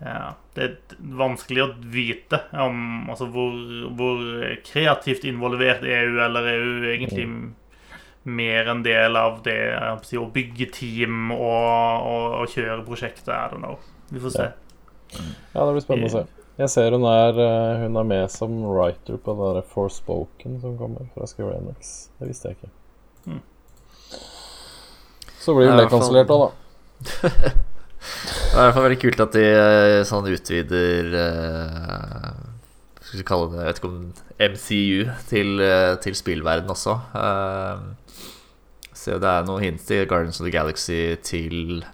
Speaker 1: ja, det er vanskelig å vite om altså, hvor, hvor, kreativt involvert er eller er hun egentlig mer en del av det å bygge team og, og, og kjøre prosjektet? I don't know. Vi får se.
Speaker 2: Ja. Det blir spennende å se. Jeg ser hun er, eh, hun er med som writer på det der Forspoken som kommer fra Square Det visste jeg ikke. Mm. Så blir hun det kansellert òg, da.
Speaker 3: det er (laughs) i hvert fall veldig kult at de eh, sånn utvider uh, Skal vi kalle det Jeg vet ikke om MCU til, uh, til spillverden også. Uh, så det er noen hint i Guardians of the Galaxy til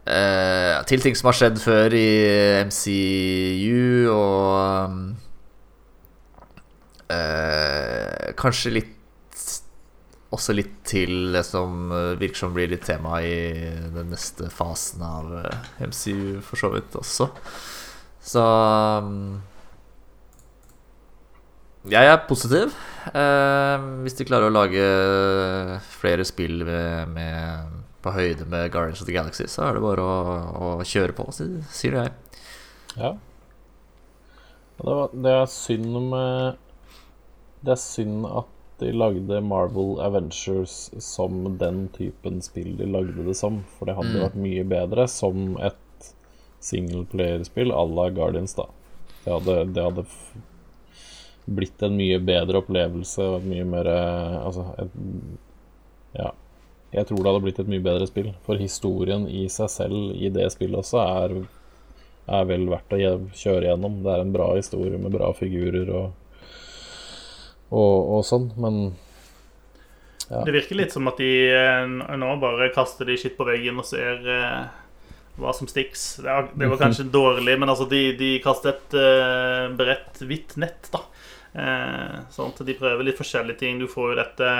Speaker 3: Uh, til ting som har skjedd før i MCU, og uh, Kanskje litt Også litt til det som virker som blir litt tema i den neste fasen av MCU, for så vidt også. Så um, Jeg er positiv. Uh, hvis de klarer å lage flere spill med, med på høyde med Guardians of the Galaxy, så er det bare å, å kjøre på, sier jeg.
Speaker 2: Ja. Det, var, det, er synd med Det er synd at de lagde Marvel Avengers som den typen spill de lagde det som. For det hadde mm. vært mye bedre som et singleplayerspill à la Guardians, da. Det hadde, det hadde blitt en mye bedre opplevelse og et mye mer Altså et, Ja jeg tror det hadde blitt et mye bedre spill. For historien i seg selv i det spillet også er, er vel verdt å kjøre gjennom. Det er en bra historie med bra figurer og, og, og sånn, men
Speaker 1: ja. Det virker litt som at de eh, nå bare kaster de skitt på veggen og ser uh, hva som stiks. Det var, det var kanskje (laughs) dårlig, men altså de, de kaster et uh, bredt, hvitt nett, da. Uh, sånn at de prøver litt forskjellige ting. Du får jo dette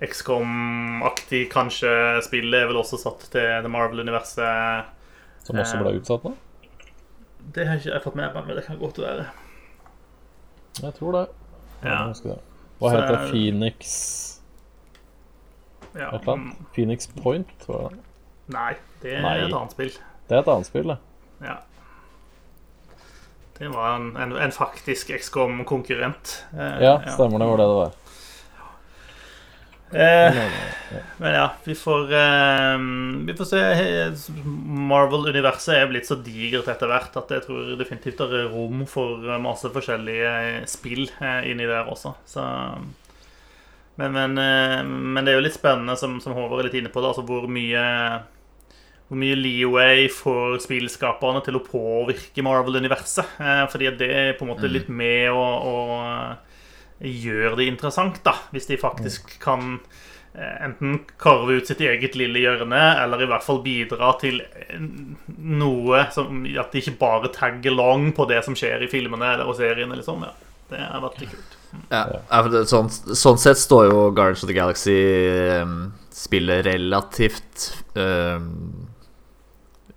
Speaker 1: XCOM-aktig kanskje spillet er vel også satt til The Marvel-universet.
Speaker 2: Som også ble utsatt nå?
Speaker 1: Det har ikke jeg fått med meg, men det kan godt være.
Speaker 2: Jeg tror det. Ja. Hva heter det? Phoenix ja, Et eller annet? Mm. Phoenix Point, var det?
Speaker 1: Nei, det er Nei. et annet spill.
Speaker 2: Det er et annet spill, det.
Speaker 1: Ja. Det var en, en, en faktisk XCOM-konkurrent.
Speaker 2: Eh, ja, stemmer det var det det var.
Speaker 1: Eh, men ja, vi får eh, Vi får se. Marvel-universet er blitt så digert etter hvert at jeg tror definitivt det er rom for masse forskjellige spill eh, inni der også. Så, men, men, eh, men, det er jo litt spennende, som, som Håvard er litt inne på, da, altså hvor mye hvor mye leeway får spillskaperne til å påvirke Marvel-universet. Eh, fordi det er på en måte mm. litt med å, å gjør det interessant, da. Hvis de faktisk kan eh, enten karve ut sitt eget lille hjørne, eller i hvert fall bidra til noe som At de ikke bare tagger long på det som skjer i filmene eller seriene. Liksom. Ja, det har vært kult.
Speaker 3: Ja, sånn, sånn, sett står jo Guardians of the Galaxy um, spillet relativt um,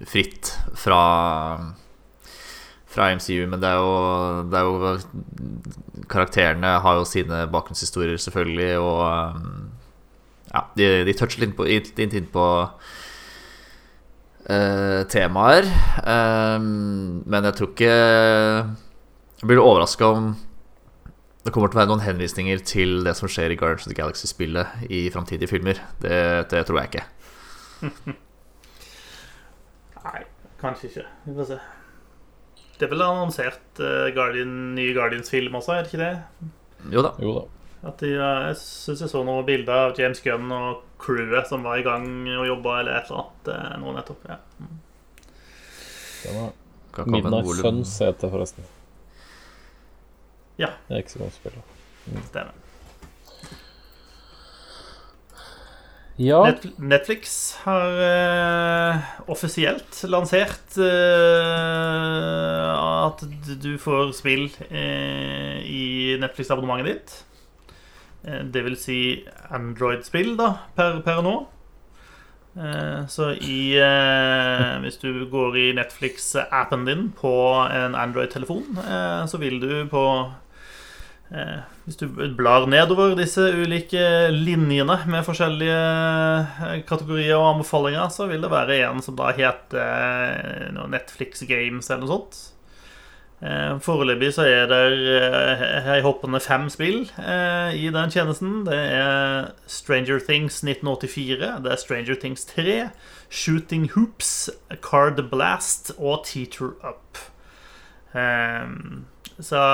Speaker 3: fritt fra fra MCU, men det er, jo, det er jo Karakterene har jo sine bakgrunnshistorier, selvfølgelig, og um, Ja, de, de toucher litt på, inn, inn på eh, temaer. Um, men jeg tror ikke Jeg blir overraska om det kommer til å være noen henvisninger til det som skjer i Guardians of the Galaxy-spillet i framtidige filmer. Det, det, tror jeg ikke. (laughs)
Speaker 1: Nei, kanskje ikke. Vi får se. Det er vel annonsert uh, Guardian, nye Guardians-film også, er det ikke det?
Speaker 3: Jo da.
Speaker 2: Jo da.
Speaker 1: At de, jeg syns jeg så noen bilder av James Gunn og crewet som var i gang og jobba, eller et eller annet. eh, Nå nettopp. Ja.
Speaker 2: Det var Midnight. Suns heter det forresten.
Speaker 1: Ja.
Speaker 2: Det er ikke så godt spill.
Speaker 1: Stemmer.
Speaker 2: Ja,
Speaker 1: Net Netflix har eh, offisielt lansert eh, at du får spill eh, i Netflix-abonnementet ditt. Eh, det vil si Android-spill, da, per, per nå. Eh, så i eh, Hvis du går i Netflix-appen din på en Android-telefon, så vil du på Hvis du blar nedover disse ulike linjene med forskjellige eh, kategorier og anbefalinger, så vil det være en som da heter eh, Netflix Games eller noe sånt. Eh, Foreløpig så er det eh, ei hoppende fem spill eh, i den tjenesten. Det er Stranger Things 1984, det er Stranger Things 3, Shooting Hoops, Card Blast og Teacher Up. Eh, så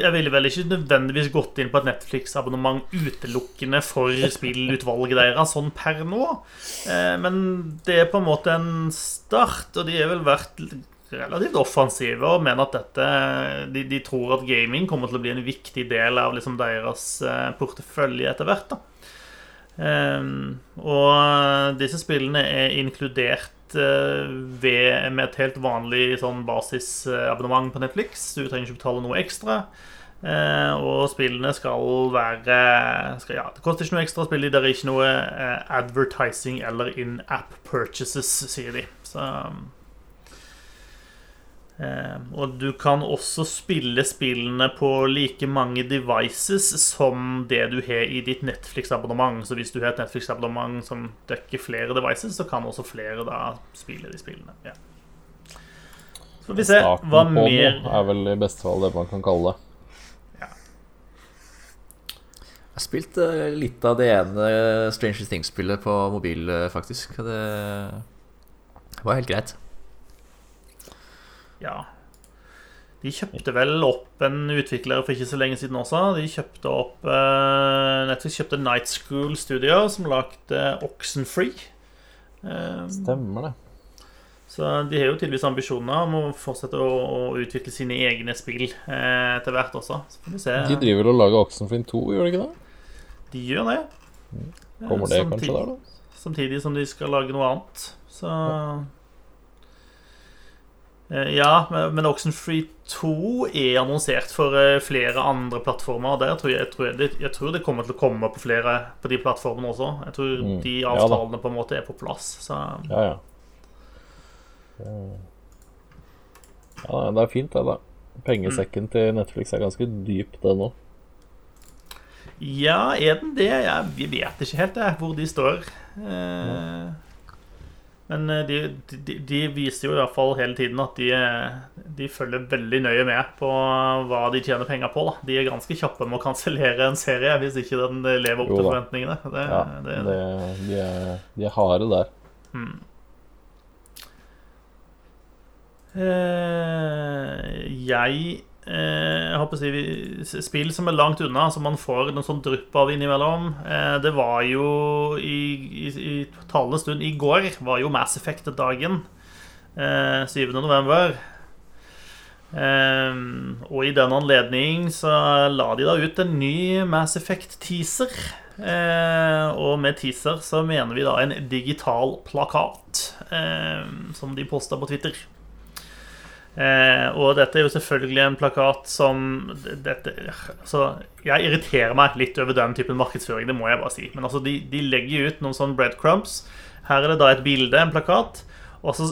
Speaker 1: jeg ville vel ikke nødvendigvis gått inn på et Netflix-abonnement utelukkende for spillutvalget deres sånn per nå. Eh, Men det er på en måte en start, og de har vel vært relativt offensive og mener at dette de, de tror at gaming kommer til å bli en viktig del av liksom deres eh, portefølje etter hvert. da. Ehm, og disse spillene er inkludert eh, ved, med et helt vanlig sånn basisabonnement på Netflix. Du trenger ikke betale noe ekstra. Eh, og spillene skal være skal, ja, Det koster ikke noe ekstra å spille. Det er ikke noe eh, advertising eller in-app purchases, sier de. Så Eh, og du kan også spille spillene på like mange devices som det du har i ditt Netflix-abonnement. Så hvis du har et Netflix-abonnement som dekker flere devices, så kan også flere da spille de spillene. Ja. Så får vi se
Speaker 2: starten
Speaker 1: hva
Speaker 2: på
Speaker 1: mer
Speaker 2: noe er vel i beste fall det man kan kalle det.
Speaker 3: Jeg har spilt eh, litt av det ene Stranger Things-spillet på mobil, eh, faktisk. Det var helt greit.
Speaker 1: Ja. De kjøpte vel opp en utvikler for ikke så lenge siden også. De kjøpte opp eh, Netflix kjøpte Night School Studio, som lagde Oxenfree. Eh,
Speaker 2: Stemmer det.
Speaker 1: Så de har jo tydeligvis ambisjoner om å fortsette å, å utvikle sine egne spill eh, etter hvert også.
Speaker 2: De driver og lager Oxenfree 2, gjør de ikke det?
Speaker 1: De gjør det.
Speaker 2: Kommer det
Speaker 1: samtidig,
Speaker 2: kanskje der, da?
Speaker 1: Samtidig som de skal lage noe annet. Så Eh, Ja, men Oxenfree 2 er annonsert for eh, flere andre plattformer. Der tror jeg, jeg, tror jeg, jeg tror det kommer til å komme på flere på de plattformene også. Jeg tror
Speaker 2: Mm.
Speaker 1: de
Speaker 2: Ja
Speaker 1: avtalene på en måte er på plass. Så
Speaker 2: Ja, ja. Det- Ja, det er fint, det, da. Pengesekken til Netflix er ganske dyp, det nå.
Speaker 1: ja, er den det? Jeg, vi vet ikke helt jeg, hvor de står. Eh, Men eh, de, de, de viser jo i hvert fall hele tiden at de, eh, de følger veldig nøye med på hva de tjener penger på. Da. De er ganske kjappe med å kansellere en serie hvis ikke den eh, lever opp til forventningene. Det,
Speaker 2: Ja,
Speaker 1: det,
Speaker 2: det, de, er, de er harde der.
Speaker 1: Mm. Eh, jeg eh, jeg håper å si Spill som er langt unna, som man får noe sånn drypp av innimellom. Eh, det var jo i, i, i talende stund i går var jo Mass Effect-dagen. Eh, 7. november. Eh, og i den anledning så la de da ut en ny Mass Effect-teaser. Eh, og med teaser så mener vi da en digital plakat eh, som de posta på Twitter. Eh, og dette er jo selvfølgelig en plakat som dette, altså, Jeg irriterer meg litt over den typen markedsføring, det må jeg bare si. Men altså, de, de legger ut noen sånne breadcrumbs. Her er det da et bilde, en plakat. Og så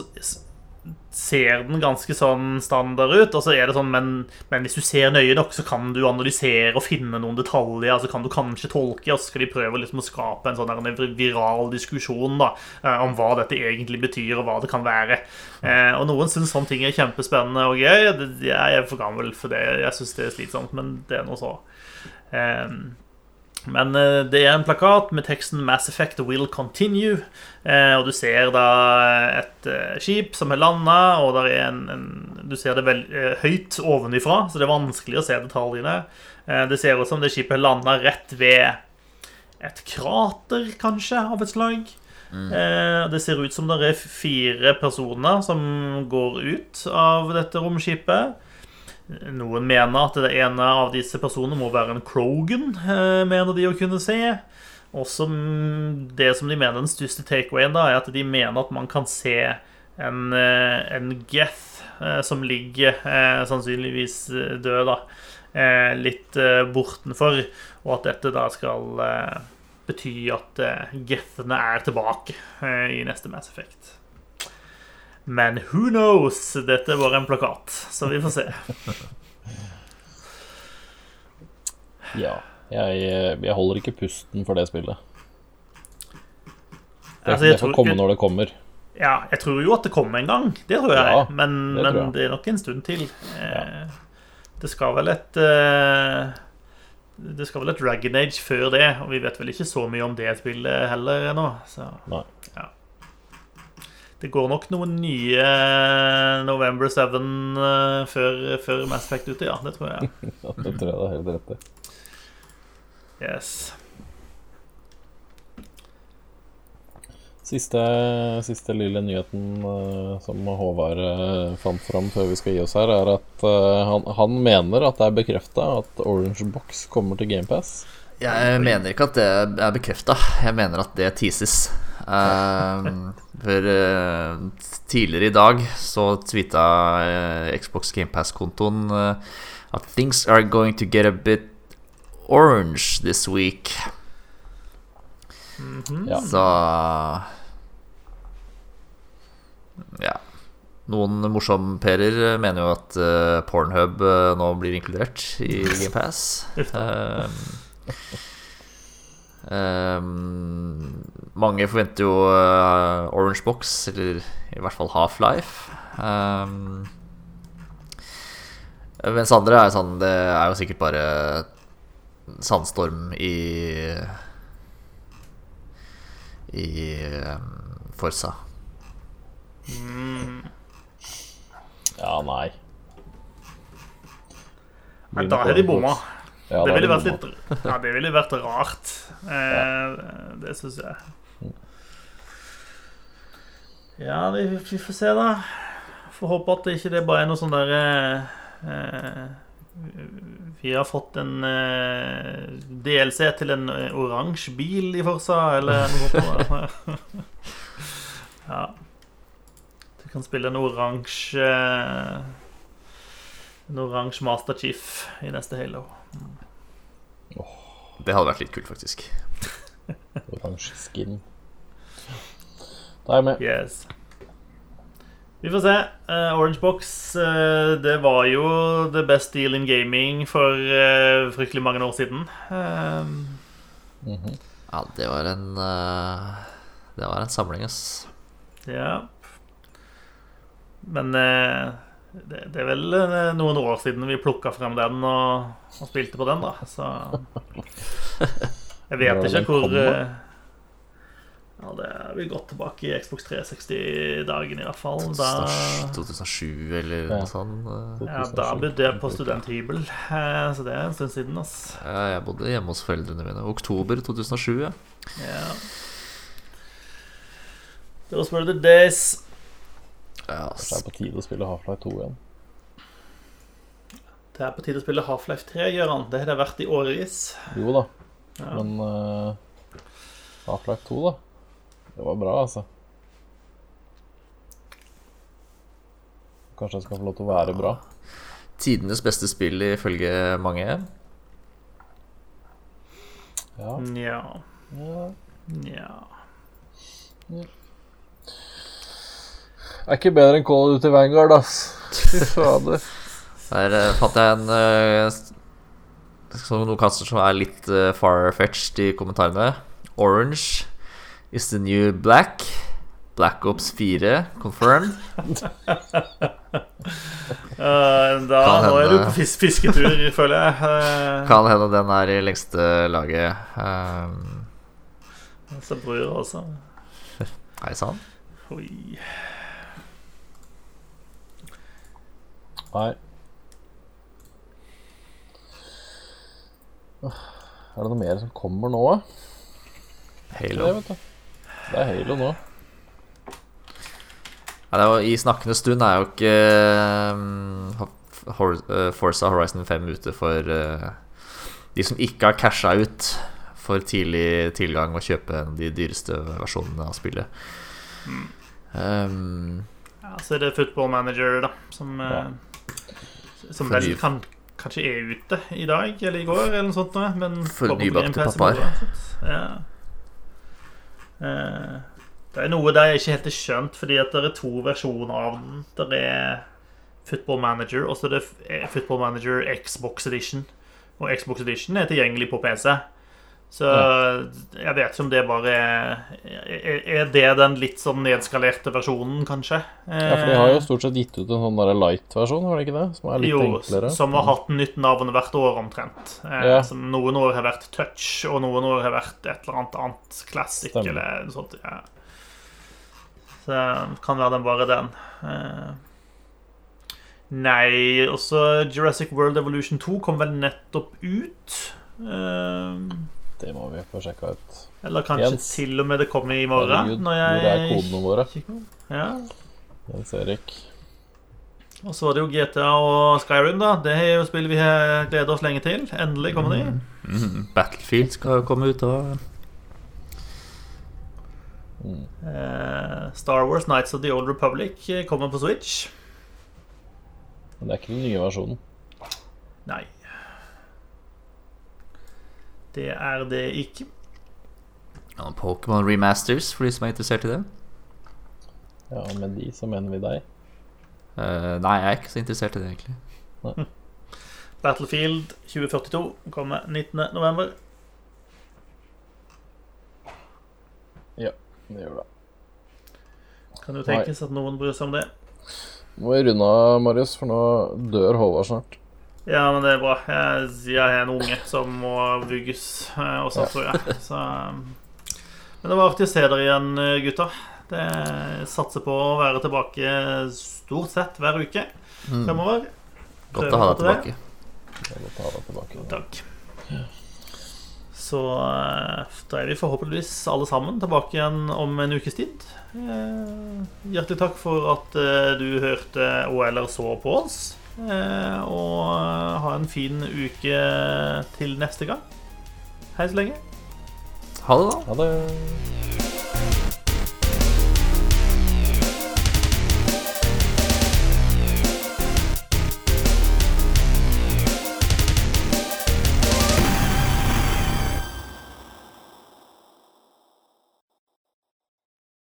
Speaker 1: ser den ganske sånn standard ut. Og så er det sånn, men, men hvis du ser nøye nok, så kan du analysere og finne noen detaljer. Så kan du kanskje tolke, og så skal de prøve liksom å skape en sånn viral diskusjon da, eh, om hva dette egentlig betyr, og hva det kan være. Eh, og noen syns sånne ting er kjempespennende og gøy. Jeg er for gammel for det. Jeg syns det er slitsomt, men det er noe så. Men eh, det er en plakat med teksten 'Mass Effect will continue'. Eh, og du ser da et eh, skip som er landa, og der er en, en, du ser det vel, høyt ovenifra, så det er vanskelig å se detaljene. Det ser ut som det skipet landa rett ved et krater, kanskje, av et slag. Mm. det ser ut som det er fire personer som går ut av dette romskipet. Noen mener at det ene av disse personene må være en Krogan, eh, mener de å kunne se. Også det som de mener den største takeawayen, er at de mener at man kan se en, eh, en Geth eh, som ligger sannsynligvis død, da, litt bortenfor, og at dette da skal bety at Gethene er tilbake i neste Mass Effect. Men who knows? Dette var en plakat, så vi får se.
Speaker 2: Ja. Jeg, eh, jeg holder ikke pusten for det spillet. Det,
Speaker 1: Altså,
Speaker 2: det får komme når det kommer.
Speaker 1: Ja, jeg tror jo at det kommer en gang. Det tror jeg.
Speaker 2: Ja,
Speaker 1: men,
Speaker 2: det
Speaker 1: men
Speaker 2: tror jeg.
Speaker 1: det er nok en stund til. Ja. Det skal vel et eh, Det skal vel et Dragon Age før det, og vi vet vel ikke så mye om det spillet heller ennå. Så
Speaker 2: Nei.
Speaker 1: Det går nok noen nye eh, November 7 eh, før, før Mass Effect ute, ja. Det tror jeg. (laughs)
Speaker 2: Ja, det tror jeg det er helt rett i.
Speaker 1: Yes.
Speaker 2: Siste, siste lille nyheten uh, som Håvard uh, fant fram før vi skal gi oss her, er at uh, han, han mener at det er bekrefta at Orange Box kommer til GamePass.
Speaker 3: Jeg mener ikke at det er bekrefta. Jeg mener at det teases. Ehm, for uh, tidligere i dag så tweeta uh, Xbox GamePass-kontoen uh, at things are going to get a bit orange this week.
Speaker 1: Mhm.
Speaker 2: Ja.
Speaker 3: Så Ja. Noen morsomperer mener jo at eh, Pornhub eh, nå blir inkludert i GamePass. Um, um, mange forventer jo uh, Orange Box, eller i hvert fall Half-Life. Um, mens andre er sånn Det er jo sikkert bare sandstorm i I um, Forsa.
Speaker 1: Mm.
Speaker 2: Ja, nei.
Speaker 1: Nei, da har de bomma.
Speaker 2: Ja,
Speaker 1: det ville vært litt Ja, det ville vært rart. Eh, Det syns jeg. Ja, vi, vi får se, da. Får håpe at det ikke det bare er noe sånn der eh, Vi har fått en eh, DLC til en eh, oransje bil i Forsa, eller noe sånt. (laughs) ja. Du kan spille en oransje En oransje Master Chief i neste Halo.
Speaker 3: Det hadde vært litt kult, faktisk. (laughs)
Speaker 2: Oransje skin. Da er jeg med.
Speaker 1: Yes. Vi får se. Uh, Orange Box uh, det var jo the best deal in gaming for uh, fryktelig mange år siden. Mm
Speaker 2: -hmm.
Speaker 3: Ja, det var en Det var en samling, ass.
Speaker 1: ja. Men eh, det, det er vel eh, noen år siden vi plukka frem den og, og spilte på den, da. Så Jeg vet ikke hvor eh, Ja, det er vi godt tilbake i Xbox 360-dagen, i hvert fall. Da
Speaker 3: 2007 eller noe sånt. eh.
Speaker 1: Ja, da bodde jeg på studenthybel, så det er en stund siden. ass.
Speaker 3: Ja, jeg bodde hjemme hos foreldrene mine. Oktober 2007, ja.
Speaker 1: Ja. Those were the days.
Speaker 2: Det er på tide å spille Half-Life 2 igjen.
Speaker 1: Det er på tide å spille Half-Life 3, Gøran. Det har det vært i årevis.
Speaker 2: Jo da,
Speaker 1: Ja.
Speaker 2: men uh, Half-Life 2, da. Det var bra, altså. Kanskje det skal få lov til å være bra.
Speaker 3: Tidenes beste spill ifølge mange.
Speaker 2: Ja.
Speaker 1: Nja.
Speaker 2: ja.
Speaker 1: Nja.
Speaker 2: Er ikke bedre enn Call of Duty Vanguard, ass. Fy fader.
Speaker 3: Der uh, fant jeg en uh, som noen kaster som er litt uh, far-fetched i kommentarene. Orange is the new black. Black Ops 4 confirmed. (laughs)
Speaker 1: Uh, da
Speaker 3: Kan
Speaker 1: nå er du på fis fisketur, føler jeg. Uh, (laughs)
Speaker 3: Kan hende den er i lengste laget. Um,
Speaker 1: så bryr også.
Speaker 3: Hei sann.
Speaker 1: Oi.
Speaker 2: Nei. Er det noe mer som kommer nå.
Speaker 3: Halo.
Speaker 2: Det. Det er Halo nå.
Speaker 3: Ja, det var, I snakkende stund er jo ikke uh, Hor- uh, Forza Horizon 5 ute for uh, de som ikke har casha ut for tidlig tilgang og kjøpe de dyreste versjonene av spillet. Um,
Speaker 1: Ja, så er det Football Manager, da, som, eh, som vel kan, kanskje er ute i dag eller i går, eller noe sånt. Men
Speaker 3: For
Speaker 1: kommer på
Speaker 3: nybakte
Speaker 1: Game Pass i
Speaker 3: pappaer.
Speaker 1: Ja. Eh, det er noe der jeg ikke helt har skjønt, fordi at det er to versjoner av den. Det er Football Manager, og så er det eh, Football Manager Xbox Edition. Og Xbox Edition er tilgjengelig på PC. Så jeg vet ikke om det bare er Er det den litt sånn nedskalerte versjonen, kanskje?
Speaker 2: Ja, for de har jo stort sett gitt ut en sånn light-versjon, har de ikke det? Som er litt
Speaker 1: jo,
Speaker 2: enklere.
Speaker 1: som har hatt nytt navn hvert år omtrent. Eh,
Speaker 2: Ja.
Speaker 1: Som noen år har vært touch, og noen år har vært et eller annet annet classic.
Speaker 2: Stemmer.
Speaker 1: Eller noe sånt, ja. Så det kan være den bare den. Eh, nei, også Jurassic World Evolution 2 kom vel nettopp ut. Eh,
Speaker 2: Det må vi få sjekka ut.
Speaker 1: eller kanskje
Speaker 2: Jens.
Speaker 1: til og med det kommer i morgen.
Speaker 2: Herregud,
Speaker 1: når
Speaker 2: hvor er kodene våre?
Speaker 1: Ja.
Speaker 2: Jens Erik.
Speaker 1: Og så var det jo GTA og Skyrim, da. Det er jo spill vi har gledet oss lenge til. Endelig kommer de.
Speaker 3: mm, Battlefield skal jo komme ut og
Speaker 1: Eh, Star Wars Nights of the Old Republic kommer på Switch.
Speaker 2: Men det er ikke den nye versjonen.
Speaker 1: Nei. Det er det ikke.
Speaker 3: ja, Pokémon Remasters, for de som er interessert i det.
Speaker 2: Ja, med de så mener vi deg.
Speaker 3: Uh, nei, jeg er ikke så interessert i det, egentlig. (laughs)
Speaker 1: Battlefield 2042 kommer 19.11.
Speaker 2: Det gjør det.
Speaker 1: Kan jo tenkes at noen bryr seg om det.
Speaker 2: Nå må vi runde av, Marius, for nå dør Håvard snart.
Speaker 1: Ja, men det er bra. Jeg, jeg er en unge som må vugges eh, også,
Speaker 2: Ja.
Speaker 1: tror jeg. Så, eh, men det var artig å se dere igjen, gutta. Det satser på å være tilbake stort sett hver uke fremover.
Speaker 3: Godt å ha deg tilbake.
Speaker 2: Det er godt å ha deg tilbake.
Speaker 1: Takk. Så eh, da er vi forhåpentligvis alle sammen tilbake igjen om en ukes tid. Eh, Hjertelig takk for at eh, du hørte og eller så på oss. Eh, Og eh, ha en fin uke til neste gang. Hei så lenge.
Speaker 3: Ha det, da.
Speaker 2: Ha det.